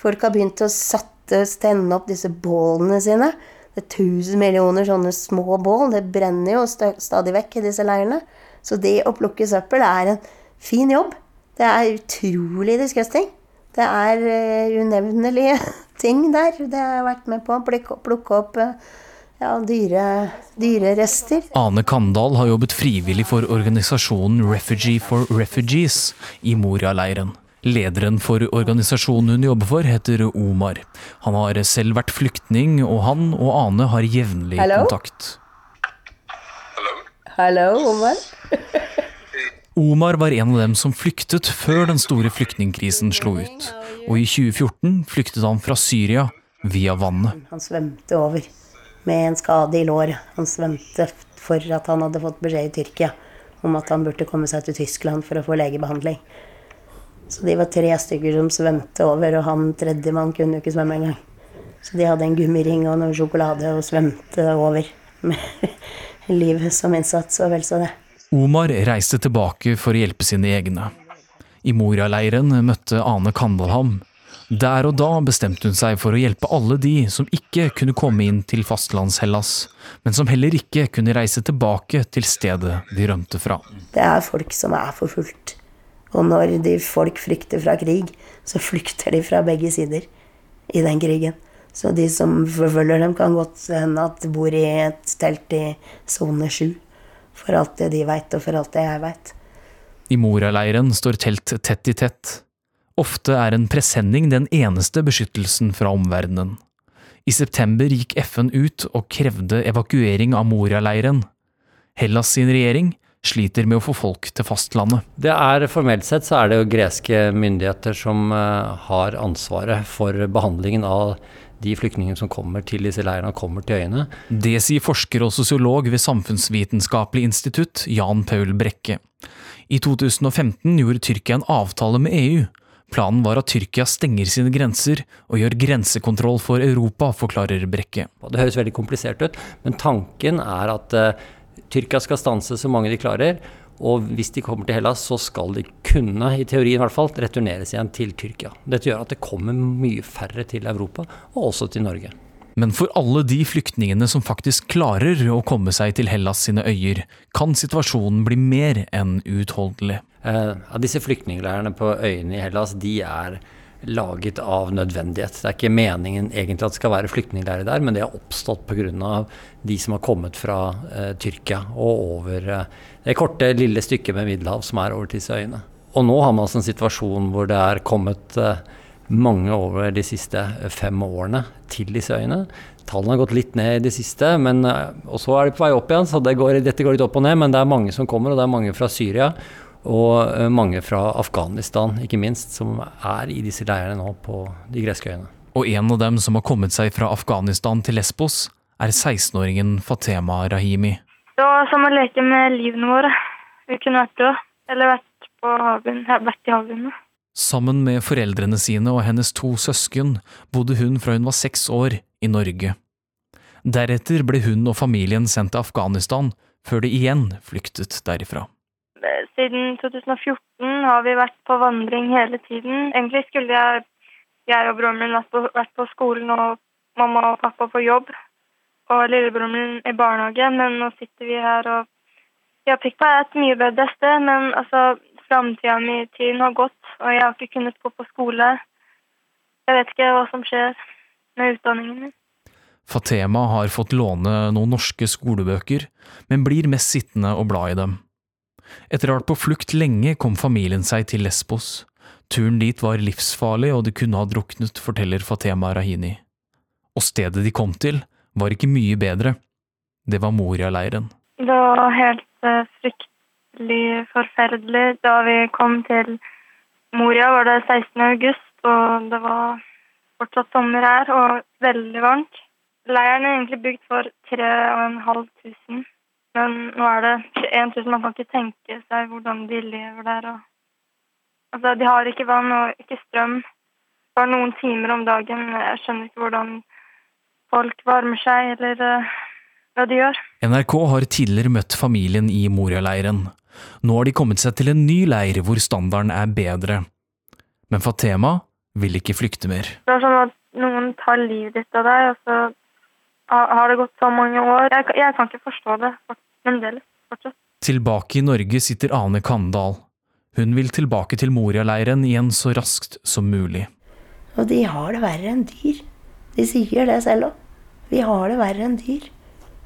Folk har begynt å satte, stenne opp disse bålene sine. Det er tusen millioner sånne små bål. Det brenner jo stadig vekk i disse leirene. Så det å plukke søppel er en fin jobb. Det er utrolig disgusting. Det er uh, unevnelige ting der. Det har jeg vært med på å plukke, opp uh, ja, dyre, rester. Ane Kandal har jobbet frivillig for organisasjonen Refugee for Refugees i Moria-leiren. Lederen for organisasjonen hun jobber for, heter Omar. Han har selv vært flyktning, og han og Ane har jevnlig kontakt. Hallo, Omar. Omar var en av dem som flyktet før den store flyktningkrisen slo ut. Og i 2014 flyktet han fra Syria via vannet. Han svømte over med en skade i lår. Han svømte for at han hadde fått beskjed i Tyrkia om at han burde komme seg til Tyskland for å få legebehandling. Så de var tre stykker som svømte over, og han tredjemann kunne jo ikke svømme engang. Så de hadde en gummiring og noe sjokolade og svømte over med livet som innsats og vel så det. Omar reiste tilbake for å hjelpe sine egne. I Moria-leiren møtte Ane Kandal ham. Der og da bestemte hun seg for å hjelpe alle de som ikke kunne komme inn til fastlands-Hellas, men som heller ikke kunne reise tilbake til stedet de rømte fra. Det er folk som er forfulgt. Og når de folk flykter fra krig, så flykter de fra begge sider i den krigen. Så de som forfølger dem, kan godt hende at de bor i et telt i sone sju. For alt det de veit, og for alt det jeg veit. I Moria-leiren står telt tett i tett. Ofte er en presenning den eneste beskyttelsen fra omverdenen. I september gikk FN ut og krevde evakuering av Moria-leiren. Hellas sin regjering sliter med å få folk til fastlandet. Det er Formelt sett så er det jo greske myndigheter som uh, har ansvaret for behandlingen av de flyktningene som kommer til disse leirene, kommer til øyene. Det sier forsker og sosiolog ved Samfunnsvitenskapelig institutt, Jan Paul Brekke. I 2015 gjorde Tyrkia en avtale med EU. Planen var at Tyrkia stenger sine grenser og gjør grensekontroll for Europa, forklarer Brekke. Det høres veldig komplisert ut, men tanken er at uh, Tyrkia skal stanse så mange de klarer. Og hvis de kommer til Hellas, så skal de kunne, i teorien i hvert fall, returneres igjen til Tyrkia. Dette gjør at det kommer mye færre til Europa, og også til Norge. Men for alle de flyktningene som faktisk klarer å komme seg til Hellas sine øyer, kan situasjonen bli mer enn uutholdelig. Eh, disse flyktningleirene på øyene i Hellas de er laget av nødvendighet. Det er ikke meningen egentlig at det skal være flyktningleirer der, men det har oppstått pga. de som har kommet fra eh, Tyrkia og over eh, det korte, lille stykket med Middelhav som er over disse øyene. Og nå har man altså en situasjon hvor det er kommet eh, mange over de siste fem årene til disse øyene. Tallene har gått litt ned i det siste, men, og så er de på vei opp igjen. Så det går, dette går litt opp og ned, men det er mange som kommer, og det er mange fra Syria. Og mange fra Afghanistan, ikke minst, som er i disse leirene nå på de greske øyene. Og en av dem som har kommet seg fra Afghanistan til Lesbos, er 16-åringen Fatema Rahimi. Det var som å leke med livene våre. Vi kunne vært døde, eller vært, på havbunnen, vært i havbunnen. Sammen med foreldrene sine og hennes to søsken bodde hun fra hun var seks år i Norge. Deretter ble hun og familien sendt til Afghanistan, før de igjen flyktet derifra. Siden 2014 har vi vært på vandring hele tiden. Egentlig skulle jeg, jeg og broren min vært på, vært på skolen og mamma og pappa på jobb og lillebroren min i barnehage, men nå sitter vi her og Ja, fikk meg et mye bedre sted, men altså, framtida mi i tiden har gått, og jeg har ikke kunnet gå på skole. Jeg vet ikke hva som skjer med utdanningen min. Fatema har fått låne noen norske skolebøker, men blir mest sittende og bla i dem. Etter å ha vært på flukt lenge kom familien seg til Lesbos. Turen dit var livsfarlig og de kunne ha druknet, forteller Fatema Rahini. Og stedet de kom til, var ikke mye bedre. Det var Moria-leiren. Det var helt uh, fryktelig forferdelig. Da vi kom til Moria var det 16. august, og det var fortsatt sommer her og veldig varmt. Leiren er egentlig bygd for 3500, men nå er det 21 000. Man kan ikke tenke seg hvordan de lever der. Og... Altså, de har ikke vann og ikke strøm. Bare noen timer om dagen. Jeg skjønner ikke hvordan folk varmer seg, eller uh, hva de gjør. NRK har tidligere møtt familien i Moria-leiren. Nå har de kommet seg til en ny leir hvor standarden er bedre. Men Fatema vil ikke flykte mer. Det er sånn at noen tar livet ditt av deg, og så har det gått så mange år. Jeg, jeg kan ikke forstå det fremdeles. Fortsatt. Tilbake i Norge sitter Ane Kandal. Hun vil tilbake til Moria-leiren igjen så raskt som mulig. Og de har det verre enn dyr. De sier det selv òg. Vi har det verre enn dyr.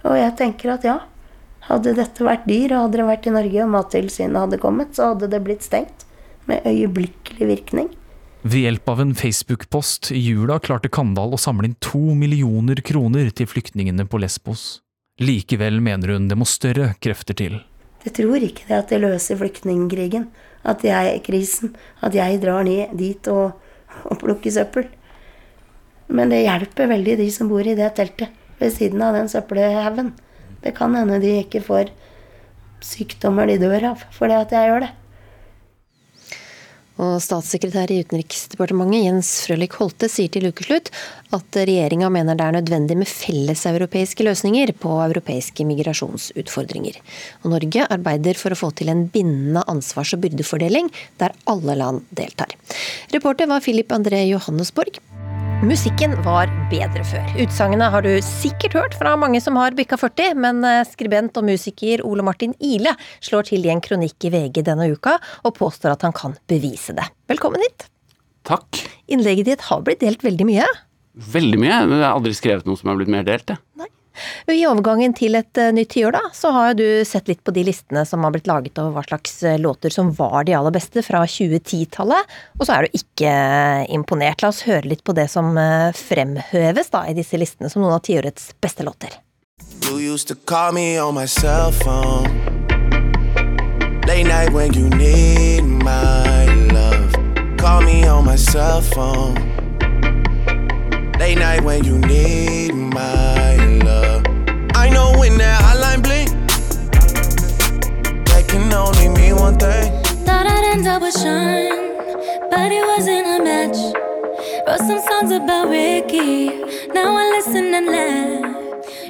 Og jeg tenker at ja, hadde dette vært dyr, og hadde det vært i Norge og Mattilsynet hadde kommet, så hadde det blitt stengt. Med øyeblikkelig virkning. Ved hjelp av en Facebook-post i jula klarte Kandal å samle inn to millioner kroner til flyktningene på Lesbos. Likevel mener hun det må større krefter til. Jeg tror ikke det at det løser flyktningkrigen. At jeg er krisen. At jeg drar ned dit og, og plukker søppel. Men det hjelper veldig de som bor i det teltet ved siden av den søppelhaugen. Det kan hende de ikke får sykdommer de dør av fordi at jeg gjør det. Og statssekretær i Utenriksdepartementet Jens Frølich Holte sier til ukeslutt at regjeringa mener det er nødvendig med felleseuropeiske løsninger på europeiske migrasjonsutfordringer. Og Norge arbeider for å få til en bindende ansvars- og byrdefordeling der alle land deltar. Reporter var Philip André Johannesborg. Musikken var bedre før. Utsagnet har du sikkert hørt fra mange som har bikka 40, men eh, skribent og musiker Ole Martin Ile slår til i en kronikk i VG denne uka, og påstår at han kan bevise det. Velkommen hit. Takk. Innlegget ditt har blitt delt veldig mye. Veldig mye. Jeg har aldri skrevet noe som har blitt mer delt. Jeg. Nei. I overgangen til et uh, nytt tiår, da, så har du sett litt på de listene som har blitt laget over hva slags uh, låter som var de aller beste fra 2010-tallet, og så er du ikke uh, imponert. La oss høre litt på det som fremhøves da, i disse listene som noen av tiårets beste låter. You used to call me on my cell phone Late night when you need my love Call me on my cell phone Late night when you need my when that hotline blink, that can only mean one thing. Thought I'd end up with Sean, but it wasn't a match. Wrote some songs about Ricky, now I listen and laugh.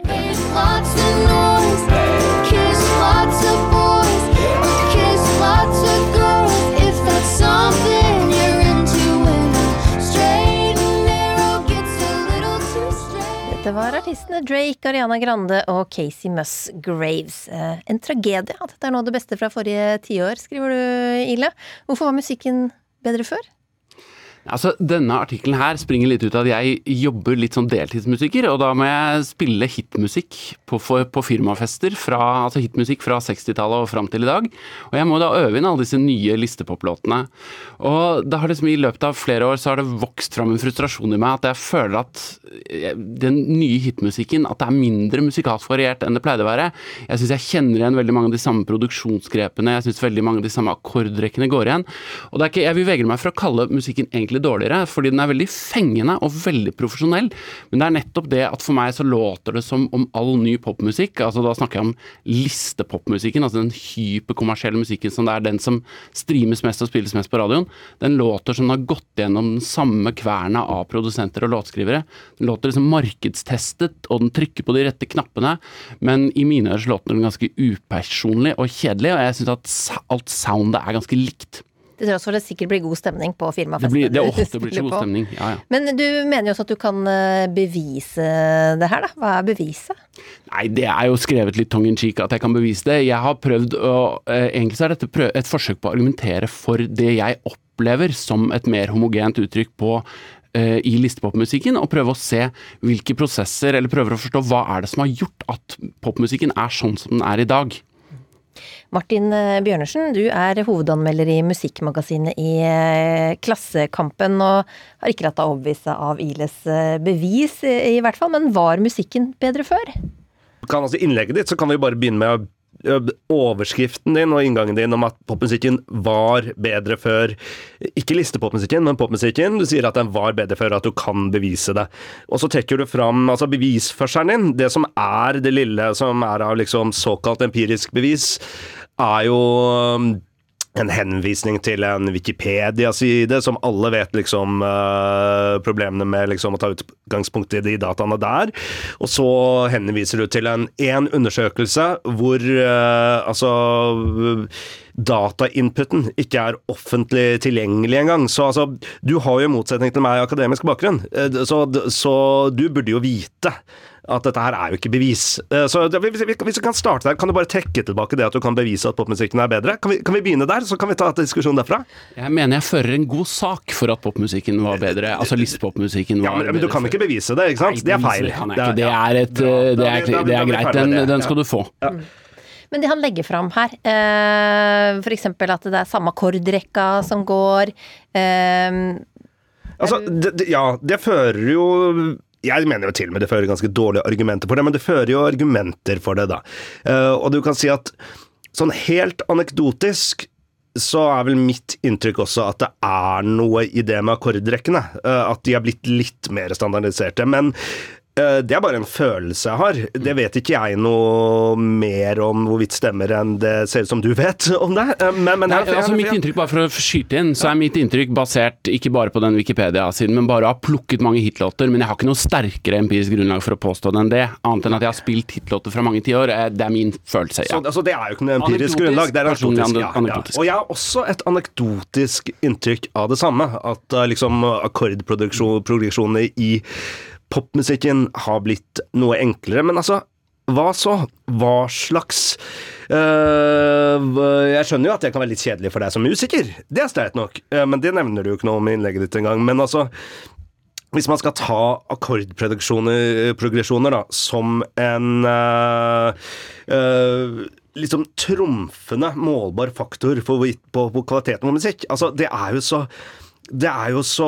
It's lots Dette var artistene Drake, Ariana Grande og Casey Musgraves. En tragedie at dette er noe av det beste fra forrige tiår, skriver du, Ile. Hvorfor var musikken bedre før? Altså, Denne artikkelen her springer litt ut av at jeg jobber litt som deltidsmusiker, og da må jeg spille hitmusikk på, på firmafester, fra, altså hitmusikk fra 60-tallet og fram til i dag. Og jeg må da øve inn alle disse nye listepoplåtene. Og det har liksom i løpet av flere år så har det vokst fram en frustrasjon i meg at jeg føler at eh, den nye hitmusikken, at det er mindre musikalsk variert enn det pleide å være. Jeg syns jeg kjenner igjen veldig mange av de samme produksjonsgrepene, jeg syns veldig mange av de samme akkordrekkene går igjen. Og det er ikke, jeg vil vegre meg for å kalle musikken egentlig dårligere, fordi den er veldig fengende og veldig profesjonell. Men det er nettopp det at for meg så låter det som om all ny popmusikk, altså da snakker jeg om listepopmusikken, altså den hyperkommersielle musikken som det er den som streames mest og spilles mest på radioen, den låter som den har gått gjennom den samme kverna av produsenter og låtskrivere. Den låter liksom markedstestet, og den trykker på de rette knappene, men i mine ører så låter den ganske upersonlig og kjedelig, og jeg syns at alt soundet er ganske likt. Til tross for det sikkert blir god stemning på firmafesten. Det blir, det ofte blir så god stemning. Ja, ja. Men du mener jo også at du kan eh, bevise det her, da. Hva er beviset? Nei, det er jo skrevet litt tongue in cheek at jeg kan bevise det. Jeg har prøvd å eh, Egentlig så er dette et forsøk på å argumentere for det jeg opplever som et mer homogent uttrykk på eh, i listepopmusikken, og prøve å se hvilke prosesser, eller prøver å forstå hva er det som har gjort at popmusikken er sånn som den er i dag. Martin eh, Bjørnersen, du er hovedanmelder i musikkmagasinet i eh, Klassekampen, og har ikke latt deg overbevise av Iles eh, bevis, i hvert fall. Men var musikken bedre før? kan altså innlegget ditt, så kan vi bare begynne med ø, overskriften din og inngangen din om at popmusikken var bedre før. Ikke listepopmusikken, men popmusikken. Du sier at den var bedre før, at du kan bevise det. Og så trekker du fram altså bevisførselen din. Det som er det lille som er av liksom såkalt empirisk bevis, er jo ø, en henvisning til en Wikipedia-side, som alle vet liksom uh, problemene med liksom, å ta utgangspunkt i de dataene der. Og så henviser du til en én undersøkelse hvor uh, altså Datainputen ikke er offentlig tilgjengelig engang. Så altså, du har jo motsetning til meg akademisk bakgrunn, eh, så, så du burde jo vite at dette her er jo ikke bevis. Eh, Så hvis vi, kan starte der, kan du bare trekke tilbake det at du kan bevise at popmusikken er bedre? Kan vi, kan vi begynne der, så kan vi ta et diskusjon derfra? Jeg mener jeg fører en god sak for at popmusikken var bedre. Altså listpopmusikken var Ja, men, men du kan ikke bevise det, ikke sant? Nei, det er feil. det er et, eh, det er- det er greit. Den- den skal du få. Men det han legger fram her, eh, f.eks. at det er samme akkordrekka som går eh, Altså, det, det, ja, det fører jo jeg mener jo til og med det fører ganske dårlige argumenter for det, men det fører jo argumenter for det, da. Eh, og du kan si at sånn helt anekdotisk så er vel mitt inntrykk også at det er noe i det med akkordrekkene. eh, at de er blitt litt mer standardiserte. Men det er bare en følelse jeg har. Det vet ikke jeg noe mer om hvorvidt stemmer enn det ser ut som du vet om det. Eh, Men, men Nei, altså mitt inntrykk, bare for å skyte inn, så er mitt inntrykk basert ikke bare på den Wikipedia-siden, men bare å ha plukket mange hitlåter. Men jeg har ikke noe sterkere empirisk grunnlag for å påstå det enn det, annet enn at jeg har spilt hitlåter fra mange tiår. Eh, Det er min følelse, ja. Så, altså, det er jo ikke noe empirisk Anekdotisk, grunnlag. Det er anekdotisk. Ja, ja. Og jeg har også et anekdotisk inntrykk av det samme. At liksom akkordproduksjonene i popmusikken har blitt noe enklere. Men altså, hva så? Hva slags øh, Jeg skjønner jo at det kan være litt kjedelig for deg som musiker. Det er streit nok, Eh, men det nevner du jo ikke noe om i innlegget ditt engang. Men altså hvis man skal ta akkordprogresjoner da, som en øh, øh, liksom trumfende målbar faktor for, hvorvidt- på, på kvaliteten på musikk Altså, det er jo så det er jo så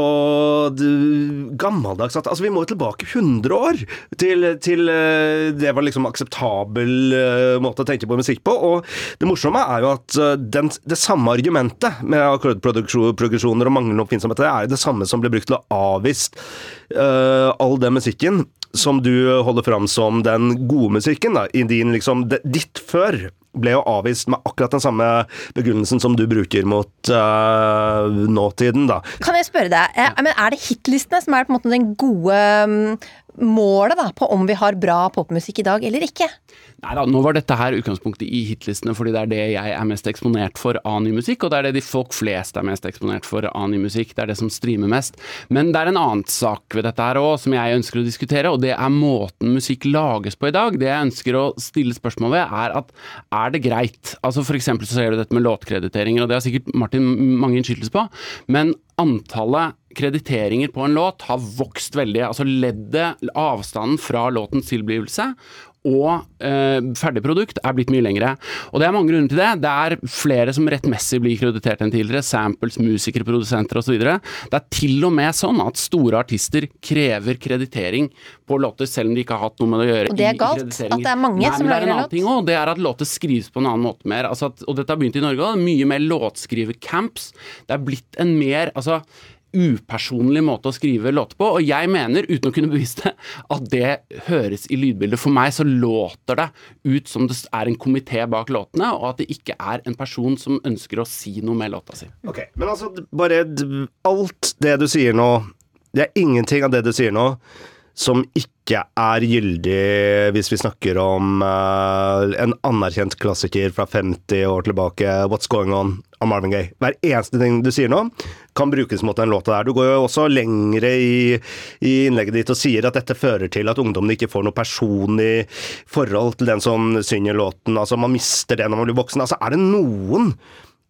gammeldags at altså, Vi må jo tilbake 100 år til, til eh, det var liksom akseptabel eh, måte å tenke på musikk på. Og det morsomme er jo at eh, den, det samme argumentet med akkordprogresjoner og manglende oppfinnsomhet, det er jo det samme som blir brukt til å avvise uh, all den musikken som du holder fram som den gode musikken, da, i din liksom Ditt før ble jo avvist med akkurat den samme begrunnelsen som du bruker mot uh, nåtiden, da. Kan jeg spørre deg, er, er det hitlistene som er på en måte den gode mm, målet da, på om vi har bra popmusikk i dag eller ikke? Nei da, nå var dette her utgangspunktet i hitlistene, fordi det er det jeg er mest eksponert for av ny musikk, og det er det de folk flest er mest eksponert for av ny musikk. Det er det som streamer mest. Men det er en annen sak ved dette her òg, som jeg ønsker å diskutere, og det er måten musikk lages på i dag. Det jeg ønsker å stille spørsmål ved, er at er det greit? Altså For eksempel så ser du dette med låtkrediteringer, og det har sikkert Martin mange innskyldes på, men antallet krediteringer på en låt har vokst veldig. Altså leddet, avstanden fra låtens tilblivelse og eh, ferdig produkt er blitt mye lengre. Og det er mange grunner til det. Det er flere som rettmessig blir kreditert enn tidligere. Samples, musikere, produsenter osv. Det er til og med sånn at store artister krever kreditering på låter selv om de ikke har hatt noe med det å gjøre. Og det er galt, at det er mange Nei, som er lager en låt. ting også, Det er at låter skrives på en annen måte mer. Altså at, og dette har begynt i Norge òg. Mye mer låtskrivercamps. Det er blitt en mer altså upersonlig måte å skrive låter på, og jeg mener, uten å kunne bevise det, at det høres i lydbildet. For meg så låter det ut som det er en komité bak låtene, og at det ikke er en person som ønsker å si noe med låta si. Ok, Men altså, bare alt det du sier nå Det er ingenting av det du sier nå som ikke er gyldig hvis vi snakker om uh, en anerkjent klassiker fra 50 år tilbake, 'What's Going On' av Marvin Gaye. Hver eneste ting du sier nå, kan brukes mot den låta der. Du går jo også lengre i, i innlegget ditt og sier at dette fører til at ungdommen ikke får noe personlig forhold til den som synger låten. Altså, man mister det når man blir voksen. Altså, er det noen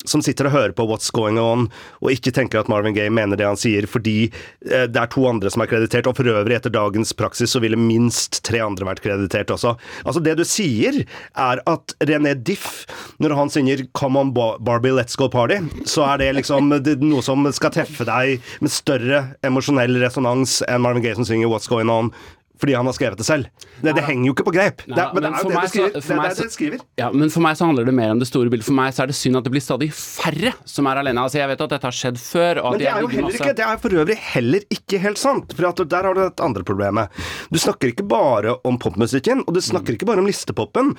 som sitter og hører på What's Going On, og ikke tenker at Marvin Gaye mener det han sier, fordi eh, det er to andre som er kreditert, og for øvrig, etter dagens praksis, så ville minst tre andre vært kreditert også. Altså, det du sier, er at René Diff, når han synger Come On Barbie, Let's Go Party, så er det liksom det, noe som skal treffe deg med større emosjonell resonans enn Marvin Gaye som synger What's Going On, fordi han har skrevet det selv. Det, det henger jo ikke på greip. Det, er- men det er jo det du skriver. så- er skriver. Ja, men for meg så handler det mer om det store bildet. For meg så er det synd at det blir stadig færre som er alene. Altså, jeg vet at dette har skjedd før. Men det er jo heller ikke, det er for øvrig heller ikke helt sant. For der har du et andre problemet. Du snakker ikke bare om popmusikken, og du snakker ikke bare om listepopen.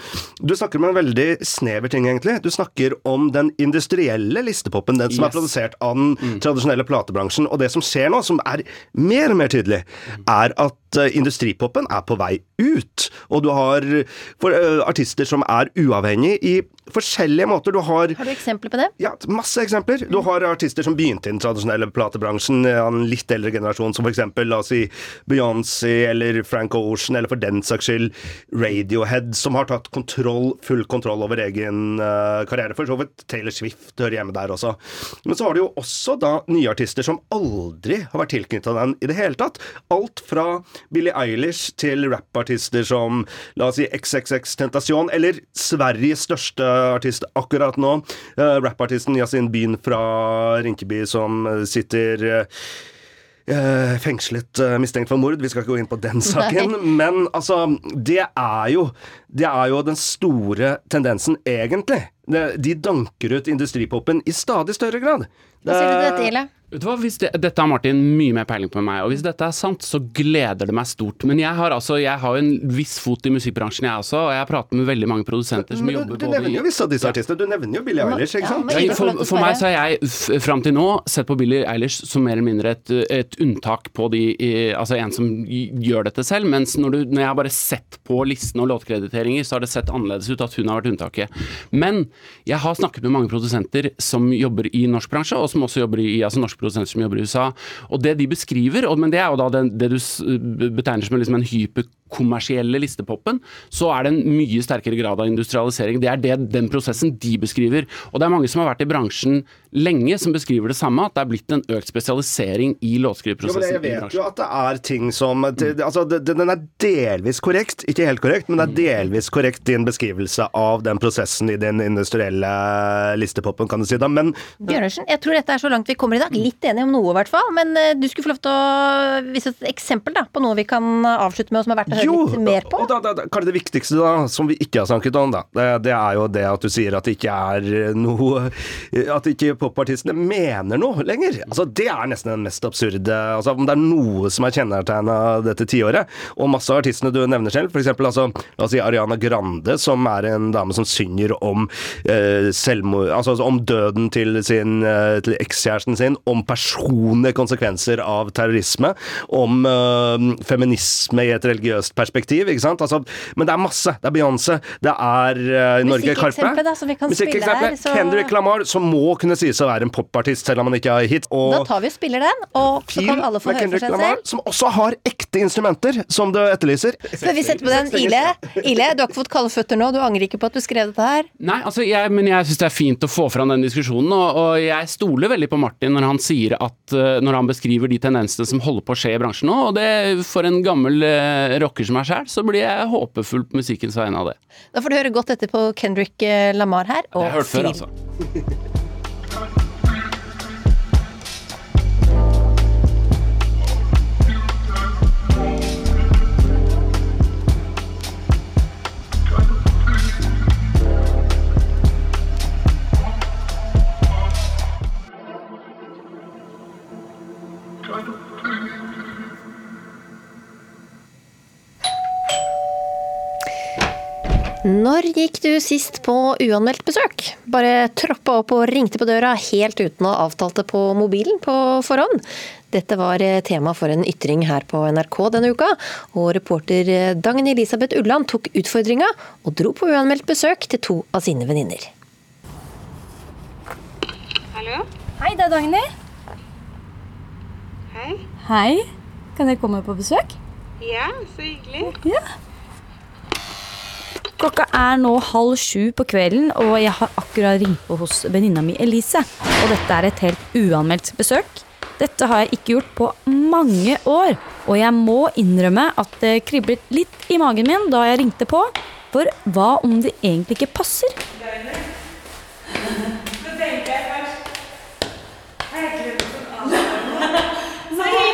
Du snakker om en veldig snever ting, egentlig. Du snakker om den industrielle listepopen, den som er produsert av den tradisjonelle platebransjen. Og det som skjer nå, som er mer og mer tydelig, er at eh, industripopen er på vei ut. Og du har eh, artister som er uavhengig i forskjellige måter. Du har Har du eksempler på det? ja, masse eksempler. Du har artister som begynte i den tradisjonelle platebransjen av en litt eldre generasjon, som for eksempel, la oss si Beyoncé eller Frank Ocean, eller for den saks skyld Radiohead, som har tatt kontroll, full kontroll over egen uh, karriere. For så vidt Taylor Swift hører hjemme der også. Men så har du jo også da nye artister som aldri har vært tilknyttet den i det hele tatt. Alt fra Billie Eilish til rappartister som la oss si XXX Tentation, eller Sveriges største artist akkurat nå, uh, rappartisten Yasin Byn fra Rinkeby, som eh, sitter eh, eh, fengslet eh, mistenkt for mord. Vi skal ikke gå inn på den saken. Men altså, det er jo Det er jo den store tendensen, egentlig. De danker ut industripopen i stadig større grad. Hva sier du til dette, Ille? Vet du hva, hvis det, Dette har Martin mye mer peiling på enn meg, og hvis dette er sant, så gleder det meg stort. Men jeg har altså, jeg har en viss fot i musikkbransjen, jeg også, og jeg har pratet med veldig mange produsenter som Men jobber du, du både nevner jo visse av disse artistene. Du nevner jo Billie Eilish, ikke sant? Ja, for, for meg så har jeg fram til nå sett på Billie Eilish som mer eller mindre et, et unntak på de i, Altså en som gjør dette selv, mens når, du, når jeg har bare sett på listen og låtkrediteringer, så har det sett annerledes ut at hun har vært unntaket. Men jeg har snakket med mange produsenter som jobber i norsk bransje, og som også jobber i altså norske produsenter som jobber i USA. Og det de beskriver, men det er jo da den, det du betegner som liksom en hyperkommersielle listepopen, så er det en mye sterkere grad av industrialisering. Det er det, den prosessen de beskriver. Og det er mange som har vært i bransjen lenge som beskriver det samme, at det er blitt en økt spesialisering i men jeg vet jo at det er ting som det, altså, det, Den er delvis korrekt, ikke helt korrekt, men det er delvis korrekt din beskrivelse av den prosessen i den industrielle listepopen, kan du si da. Men Bjørnarsen, jeg tror dette er så langt vi kommer i dag. Litt enig om noe, i hvert fall. Men eh, du skulle få lov til å vise et eksempel da, på noe vi kan avslutte med, og som har verdt å høre Jo, litt mer på. da, da, kanskje det viktigste da, som vi ikke har snakket om, da, det, det er jo det at du sier at det ikke er noe At ikke popartistene mener noe lenger. Altså, Det er nesten den mest absurde altså, Om det er noe som er kjennetegna dette tiåret, og masse av artistene du nevner selv, f.eks. Altså, la oss si Ariana Grande, som er en dame som synger om eh, selvmord Altså om døden til sin eh, til ekskjæresten sin, om personlige konsekvenser av terrorisme, om eh, feminisme i et religiøst Midtøst-perspektiv, ikke sant? Altså, men det er masse. Det er Beyoncé, det er uh, Norge Karpe. Musikkeksempelet, da, som vi kan spille her. Så... Kendrick Lamar, som må kunne sies å være en popartist, selv om han ikke har hit. Og da tar vi og spiller den, og så kan alle få høre for seg Lamar, selv. Som også har ekte instrumenter, som du etterlyser. Før vi setter på den? Ile, Ile, du har ikke fått kalde føtter nå, du angrer ikke på at du skrev dette her? Nei, altså, jeg, men jeg syns det er fint å få fram den diskusjonen, og, og, jeg stoler veldig på Martin når han sier at uh, når han beskriver de tendensene som holder på å skje i bransjen nå, og det for en gammel uh, rocker som meg sjæl, så blir jeg håpefull på musikkens vegne av det. Da får du høre godt etter på Kendrick Lamar her. Og det har jeg hørt før, altså. Når gikk du sist på uanmeldt besøk? Bare troppa opp og ringte på døra helt uten å avtalt det på mobilen på forhånd? Dette var tema for en ytring her på NRK denne uka, og reporter Dagny Elisabeth Ulland tok utfordringa og dro på uanmeldt besøk til to av sine venninner. Hallo? Hei, det er Dagny. Hei. Hei. Kan jeg komme på besøk? Ja, så hyggelig. Ja. Klokka er nå halv sju på kvelden, og jeg har akkurat ringt på hos venninna mi Elise. Og dette er et helt uanmeldt besøk. Dette har jeg ikke gjort på mange år, og jeg må innrømme at det kriblet litt i magen min da jeg ringte på. For hva om det egentlig ikke passer?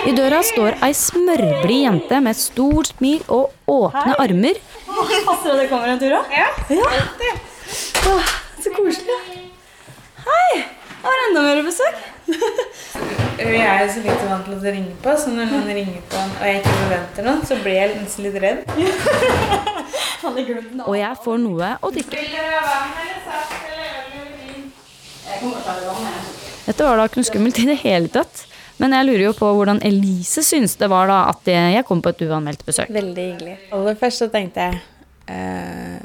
I døra står ei smørblid jente med stort smil og åpne Hei. armer. Passer det det kommer en tur òg? Ja. Ja. Åh, så koselig. Hei! Jeg har enda mer besøk. Jeg er jo så litt vant til å ringe på, så når noen ringer på og jeg ikke forventer noe, så blir jeg nesten litt redd. Og jeg får noe å drikke. Dette var da ikke noe skummelt i det hele tatt. Men jeg lurer jo på hvordan Elise syns det var da at jeg kom på et uanmeldt besøk. Veldig hyggelig. Aller først så tenkte jeg eh,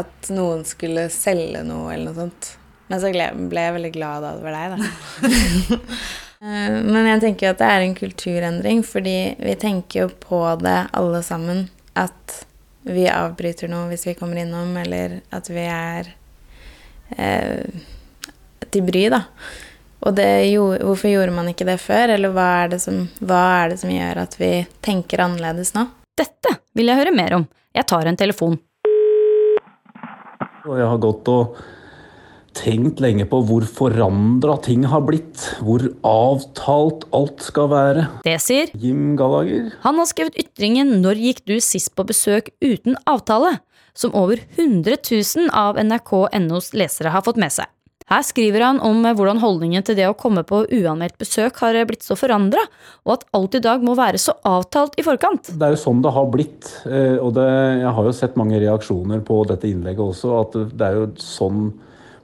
at noen skulle selge noe eller noe sånt. Men så ble jeg veldig glad da det var deg, da. Eh, Men jeg tenker jo at det er en kulturendring, fordi vi tenker jo på det alle sammen. At vi avbryter noe hvis vi kommer innom, eller at vi er eh, til bry, da. Og det, jo, hvorfor gjorde man ikke det før, eller hva er det, som, hva er det som gjør at vi tenker annerledes nå? Dette vil jeg høre mer om. Jeg tar en telefon. Og jeg har gått og tenkt lenge på hvor forandra ting har blitt. Hvor avtalt alt skal være. Det sier Jim Gallager. Han har skrevet ytringen 'Når gikk du sist på besøk uten avtale?', som over 100 000 av nrk.nos lesere har fått med seg. Her skriver han om hvordan holdningen til det å komme på uanmeldt besøk har blitt så forandra, og at alt i dag må være så avtalt i forkant. Det er jo sånn det har blitt. eh, Og det, jeg har jo sett mange reaksjoner på dette innlegget også, at det er jo sånn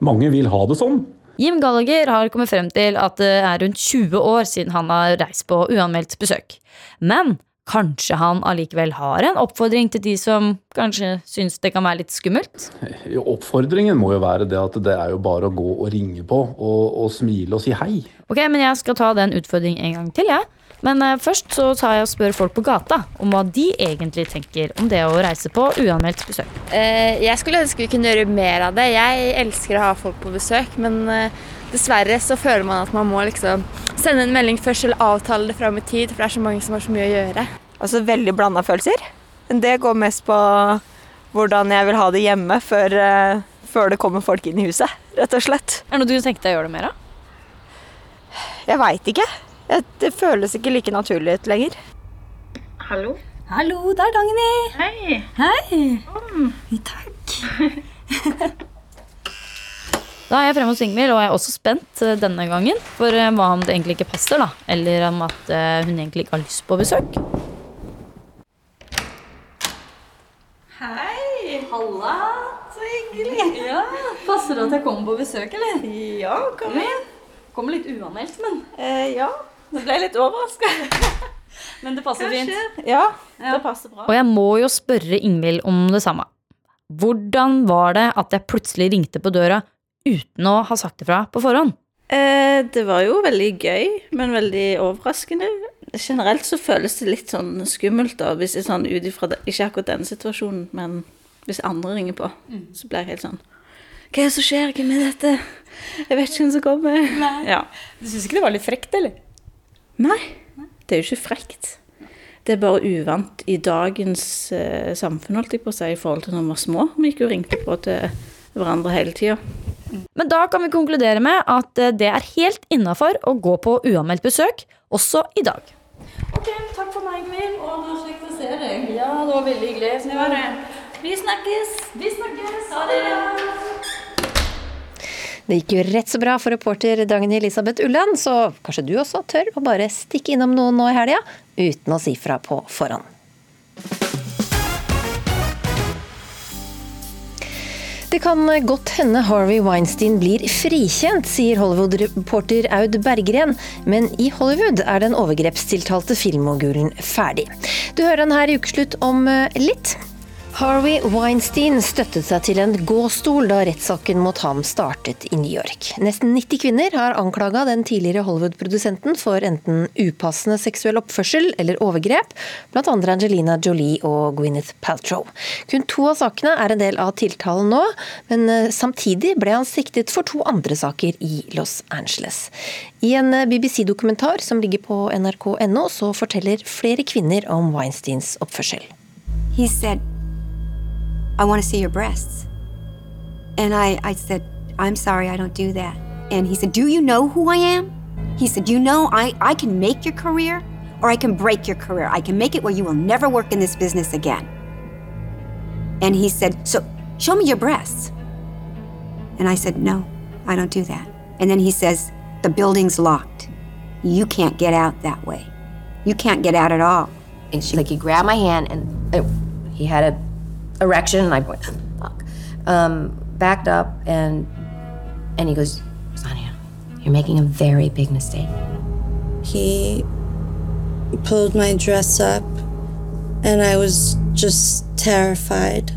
mange vil ha det sånn. Jim Gallagher har kommet frem til at det er rundt 20 år siden han har reist på uanmeldt besøk. Men kanskje han allikevel har en oppfordring til de som kanskje syns det kan være litt skummelt? Jo, Oppfordringen må jo være det at det er jo bare å gå og ringe på og, og smile og si hei. Ok, men jeg skal ta den utfordringen en gang til, jeg. Men eh, først så tar jeg og spør folk på gata om hva de egentlig tenker om det å reise på uanmeldt besøk. Eh, Jeg skulle ønske vi kunne gjøre mer av det. Jeg elsker å ha folk på besøk, men eh, dessverre så føler man at man må liksom sende en melding først eller avtale det fram i tid, for det er så mange som har så mye å gjøre. Altså veldig blanda følelser. Det går mest på hvordan jeg vil ha det hjemme før, eh, før det kommer folk inn i huset, rett og slett. Er det noe du tenkte deg å gjøre det mer av? Jeg veit ikke. Det føles ikke like naturlig ut lenger. Hallo? Hallo, det er Dagny. Hei. Hei. Takk. Da er jeg fremme hos Ingvild, og jeg er også spent eh, denne gangen. For eh, hva om det egentlig ikke passer, da? Eller om at eh, hun egentlig ikke har lyst på besøk. Hei! Halla! Så hyggelig. Ja, Passer det at jeg kommer på besøk, eller? Ja, kom inn. Kommer litt uanmeldt, men Eh, ja, det ble litt overraska. Men det passer fint. Ja, det passer bra. Og jeg må jo spørre Ingvild om det samme. Hvordan var det at jeg plutselig ringte på døra uten å ha sagt ifra på forhånd? Eh, det var jo veldig gøy, men veldig overraskende. Generelt så føles det litt sånn skummelt, da, hvis det er sånn ut ifra Ikke akkurat denne situasjonen, men hvis andre ringer på, så blir jeg helt sånn Hva er det som skjer? Hvem er dette? Jeg vet ikke hvem som kommer. Ja. Du syns ikke det var litt frekt, eller? Nei, det er jo ikke frekt. Det er bare uvant i dagens eh, samfunn, holdt jeg på å si, i forhold til når vi var små. Vi gikk jo og ringte på til hverandre hele tida. Men da kan vi konkludere med at eh, det er helt innafor å gå på uanmeldt besøk, også i dag. Ok, takk for meg, Emil. Og det var kjekt å se deg. Ja, det var veldig hyggelig. Var det. Vi snakkes. Vi snakkes. Ha det. Det gikk jo rett så bra for reporter Dagny Elisabeth Ulland, så kanskje du også tør å bare stikke innom noen nå i helga uten å si fra på forhånd. Det kan godt hende Harvey Weinstein blir frikjent, sier Hollywood-reporter Aud Berggren. Men i Hollywood er den overgrepstiltalte filmmogulen ferdig. Du hører den her i ukeslutt om eh, litt. Harvey Weinstein støttet seg til en gåstol da rettssaken mot ham startet i New York. Nesten 90 kvinner har anklaga den tidligere Hollywood-produsenten for enten upassende seksuell oppførsel eller overgrep, blant andre Angelina Jolie og Gwyneth Paltrow. Kun to av sakene er en del av tiltalen nå, men eh, samtidig ble han siktet for to andre saker i Los Angeles. I en eh, BBC-dokumentar som ligger på nrk.no, så forteller flere kvinner om Weinsteins oppførsel. he said, I want to see your breasts. And I, I said, I'm sorry, I don't do that. And he said, Do you know who I am? He said, You know, I, I can make your career or I can break your career. I can make it where you will never work in this business again. And he said, So show me your breasts. And I said, No, I don't do that. And then he says, The building's locked. You can't get out that way. You can't get out at all. And she like he grabbed my hand and it, he had a erection and I went fuck. Um, backed up and and he goes, Sonia, you're making a very big mistake. He pulled my dress up, and I was just terrified.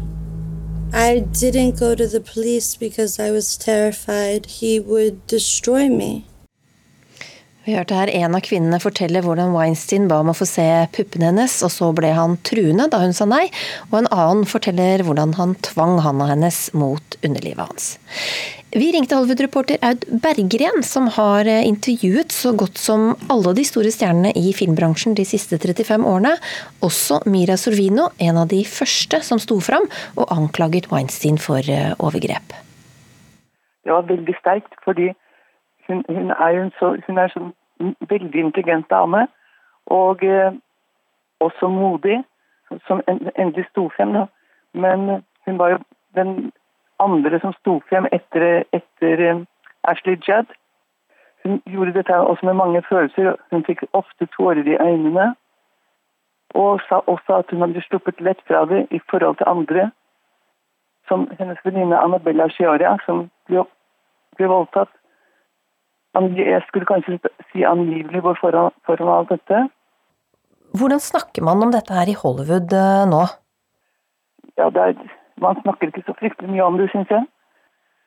I didn't go to the police because I was terrified he would destroy me. Vi hørte her en av kvinnene fortelle hvordan Weinstein ba om å få se puppene hennes, og så ble han truende da hun sa nei, og en annen forteller hvordan han tvang handa hennes mot underlivet hans. Vi ringte Hollywood-reporter Aud Berggren, som har eh, intervjuet så godt som alle de store stjernene i filmbransjen de siste 35 årene, også Mira Sorvino, en av de første som sto fram og anklaget Weinstein for eh, overgrep. Det var veldig sterkt, fordi hun, hun er jo en så, hun er sånn veldig intelligent dame. Og eh, også modig, som endelig sto frem. Da. Men hun var jo den andre som sto frem etter, etter eh, Ashley Judd. Hun gjorde dette også med mange følelser. Hun fikk ofte tårer i øynene. Og sa også at hun hadde sluppet lett fra det i forhold til andre. Som hennes venninne Annabella Chiara, som ble, ble voldtatt. Jeg skulle kanskje si angivelig går foran, foran alt dette. Hvordan snakker man om dette her i Hollywood eh, nå? Ja, er, Man snakker ikke så fryktelig mye om det, syns jeg.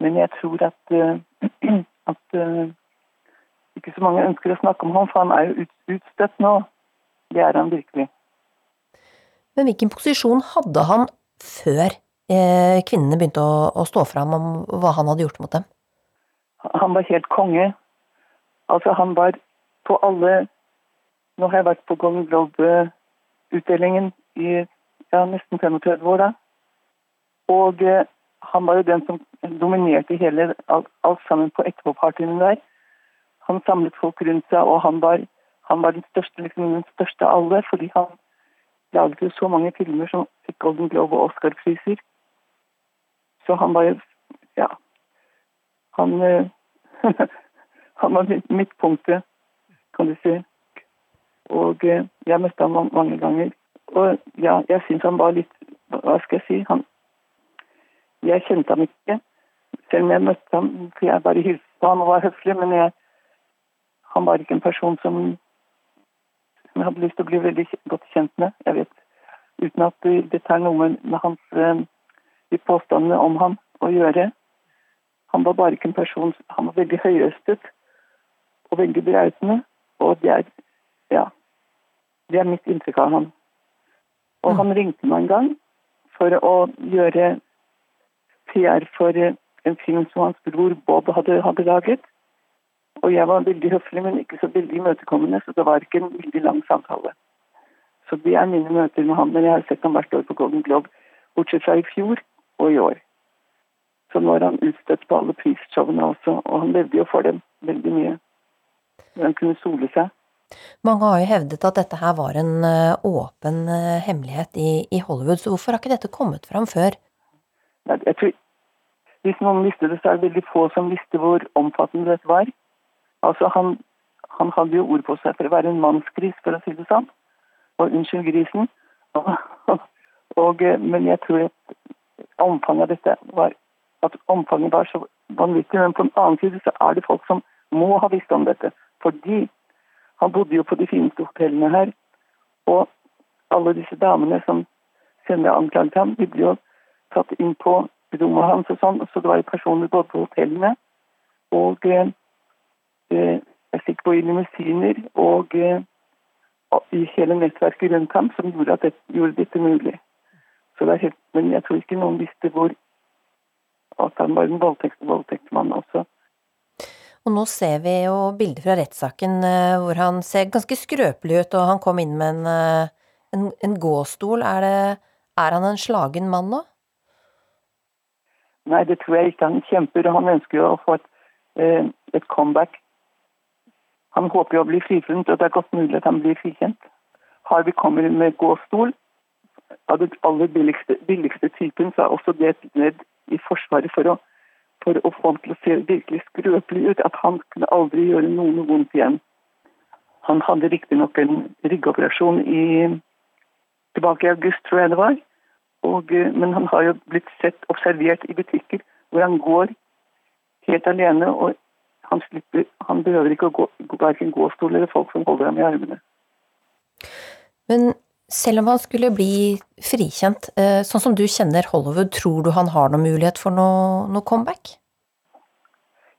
Men jeg tror at, eh, at eh, ikke så mange ønsker å snakke om ham, for han er jo ut, utstøtt nå. Det er han virkelig. Men hvilken posisjon hadde han før eh, kvinnene begynte å, å stå fram om hva han hadde gjort mot dem? Han var helt konge. Altså, han var på alle Nå har jeg vært på Golden Globe-utdelingen i ja, nesten 35 år, da. Og eh, han var jo den som dominerte hele alt, alt sammen på etterpåpartyene der. Han samlet folk rundt seg, og han var, han var den, største, liksom, den største av alle, fordi han laget jo så mange filmer som fikk Golden Globe og Oscar-priser. Så han var jo Ja. Han eh, Han var midt- midtpunktet, kan du si. Og eh, jeg møtte ham mange ganger. Og ja, jeg syns han var litt Hva skal jeg si? Han Jeg kjente ham ikke. Selv om jeg møtte ham, for jeg bare hilste ham og var høflig, men jeg, han var ikke en person som som jeg hadde lyst til å bli veldig godt kjent med. Jeg vet, Uten at det- er noe med hans eh, de påstandene om ham å gjøre. Han var bare ikke en person Han var veldig høyrøstet og veldig bereisende. Og det er ja, det er mitt inntrykk av ham. Og han ringte meg en gang for å gjøre PR for eh, en film som hans bror Bob hadde, hadde laget. Og jeg var veldig høflig, men ikke så veldig imøtekommende, så det var ikke en veldig lang samtale. Så det er mine møter med ham. Men jeg har sett ham hvert år på Golden Globe, bortsett fra i fjor og i år. Så nå er han utstøtt på alle prisshowene også, og han levde jo for dem veldig mye. Kunne sole seg. Mange har jo hevdet at dette her var en eh, åpen eh, hemmelighet i, i Hollywood, så hvorfor har ikke dette kommet fram før? Jeg tror, hvis noen visste det, så er det veldig få som visste hvor omfattende dette var. Altså, han, han hadde jo ord på seg for å være en mannsgris, for å si det sånn. Og unnskyld grisen. Og, og, men jeg tror at omfanget av dette var at omfanget var så vanvittig. Men på den annen side så er det folk som må ha visst om dette. Fordi han bodde jo på de fineste hotellene her. Og alle disse damene som senere anklaget ham, de ble jo tatt inn på rommet hans og sånn. Så det var jo personer både på hotellene og eh, eh, jeg fikk gå i limousiner og eh, i hele nettverket rundt ham som gjorde, at det, gjorde dette mulig. Så det er helt, men jeg tror ikke noen visste hvor at han var en voldtekt, også. Og nå ser vi jo bilder fra rettssaken eh, hvor han ser ganske skrøpelig ut, og han kom inn med en, eh, en, en gåstol. Er, det, er han en slagen mann nå? Nei, det tror jeg ikke. Han kjemper, og han ønsker jo å få et, eh, et comeback. Han håper jo å bli frifunnet, og det er godt mulig at han blir frikjent. Harvey kommer med gåstol. Av den aller billigste, billigste typen, så er også det et ledd i Forsvaret for å, for å få ham til å se virkelig skrøpelig ut. At han kunne aldri gjøre noe vondt igjen. Han hadde riktignok en ryggoperasjon i, tilbake i august, tror jeg det var. Og, eh, men han har jo blitt sett observert i butikker hvor han går helt alene. og han, slipper, han behøver ikke å gå, verken gåstol eller folk som holder ham i armene. Men selv om han skulle bli frikjent, eh, sånn som du kjenner Hollywood, tror du han har noen mulighet for noe, noe comeback?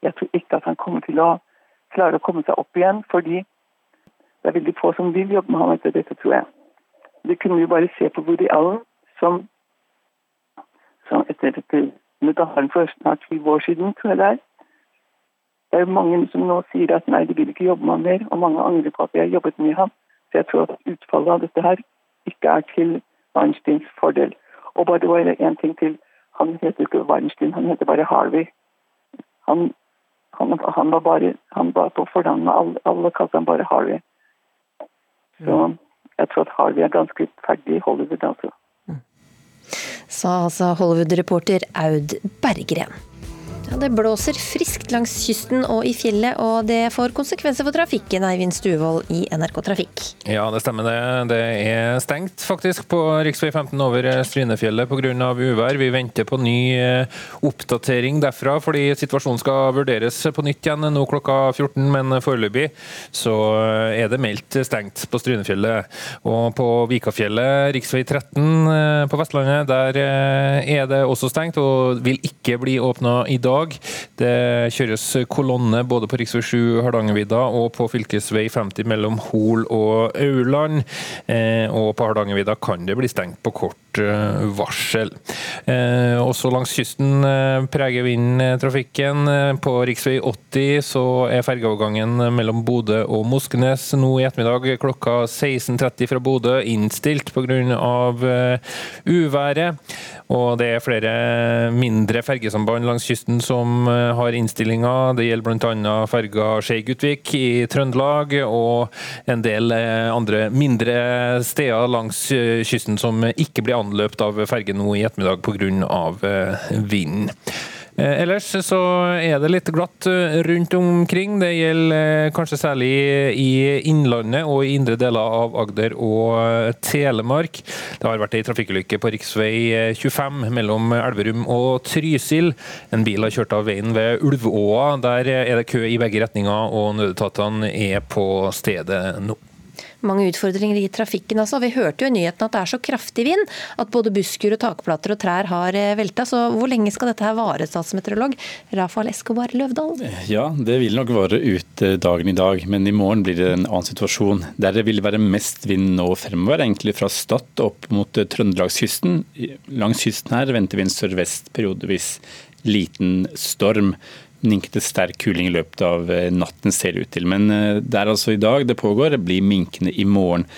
Jeg tror ikke at han kommer til å klare å komme seg opp igjen, fordi det er veldig få som vil jobbe med ham etter dette, tror jeg. Det kunne vi bare se på Woody Allen, som, som etter dette dokumentaren for snart 20 år siden, tror jeg det er. Det er jo mange som nå sier at nei, de vil ikke jobbe med ham mer, og mange angrer på at de har jobbet med ham. Så jeg tror at utfallet av dette her ikke er til Weinsteins fordel. Og bare bare en ting til. Han heter ikke Weinstein, han heter bare Harvey. Han, han, han var bare han var på fornavn med alle, alle kalte han bare Harvey. Så jeg tror at Harvey er ganske ferdig i Hollywood, altså. Sa altså Hollywood-reporter Aud Berggren. Ja, det blåser friskt langs kysten og i fjellet, og det får konsekvenser for trafikken, Eivind Stuvold i NRK Trafikk. Ja, det stemmer det. Det er stengt faktisk på rv. 15 over Strynefjellet pga. uvær. Vi venter på ny eh, oppdatering derfra, fordi situasjonen skal vurderes på nytt igjen nå klokka 14. Men foreløpig så er det meldt stengt på Strynefjellet. Og på Vikafjellet, rv. 13 eh, på Vestlandet, der eh, er det også stengt og vil ikke bli åpna i dag. Det kjøres kolonne både på rv. 7 Hardangervidda og på fv. 50 mellom Hol og Aurland. Eh, og på Hardangervidda kan det bli stengt på kort varsel. Eh, også langs kysten eh, preger vinden trafikken. Eh, På rv. 80 så er fergeovergangen mellom Bodø og Moskenes nå i ettermiddag klokka 16.30 fra Bodø innstilt pga. Uværet. Og det er flere mindre fergesamband langs kysten som eh, har innstillinger. Det gjelder bl.a. ferga Skei-Gutvik i Trøndelag, og en del eh, andre mindre steder langs eh, kysten som ikke blir anløpt av ferge nå i ettermiddag pga. vinden. Eh, Ellers så er det litt glatt eh, rundt omkring. Det gjelder eh, kanskje særlig i Innlandet og i indre deler av Agder og eh, Telemark. Det har vært ei trafikkulykke på rv. 25 mellom Elverum og Trysil. En bil har kjørt av veien ved Ulvåa. Der er det kø i begge retninger, og nødetatene er på stedet nå. Mange utfordringer i trafikken altså. Vi hørte jo i nyhetene at det er så kraftig vind at både busker og takplater og trær har eh, velta. Så hvor lenge skal dette her vare, statsmeteorolog Rafael Escobar Løvdahl? Ja, det vil nok vare ut eh, dagen i dag, men i morgen blir det en annen situasjon. Der det vil være mest vind nå fremover, egentlig fra Stad opp mot eh, Trøndelagskysten. Langs kysten her venter vi en sørvest periodevis liten storm minkete sterk kuling i løpet av eh, natten, ser det ut til. Men det er altså i dag det pågår, det blir minkende i morgen.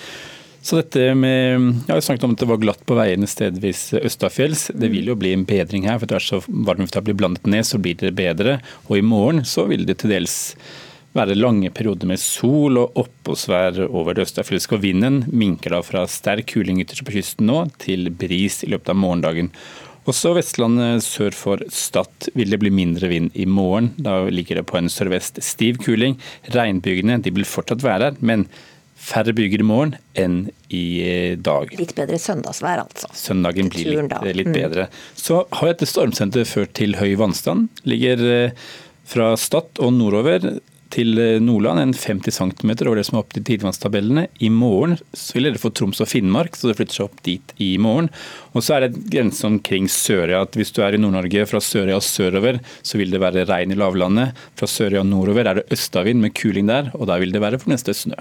Så dette med, Jeg har snakket om at det var glatt på veiene stedvis østafjells. Det vil jo bli en bedring her, for etter hvert så varmlufta blir blandet ned, så blir det bedre. Og i morgen så vil det til dels være lange perioder med sol og oppholdsvær over det østafjelske. Og vinden minker da fra sterk kuling ytterst på kysten nå til bris i løpet av morgendagen. Også Vestlandet sør for Stad vil det bli mindre vind i morgen. Da ligger det på en sørvest stiv kuling. Regnbygene vil fortsatt være der, men færre byger i morgen enn i eh, dag. Litt bedre søndagsvær, altså. Søndagen blir litt, litt Mm. bedre. Så har dette stormsenteret ført til høy vannstand. Ligger eh, fra Stad og nordover til eh, Nordland en 50 cm over det som er opp til tidevannstabellene. I morgen så vil dere få Troms og Finnmark, så det flytter seg opp dit i morgen. Og så er det grense omkring Sørøya. at Hvis du er i Nord-Norge fra Sørøya og sørover, så vil det være regn i lavlandet. Fra Sørøya og nordover er det østavind med kuling der, og der vil det være for neste snø.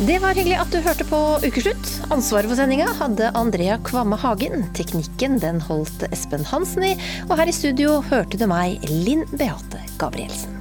Det var hyggelig at du hørte på Ukeslutt. Ansvaret for sendinga hadde Andrea Kvamme Hagen. Teknikken den holdt Espen Hansen i, og her i studio hørte du meg, Linn Beate Gabrielsen.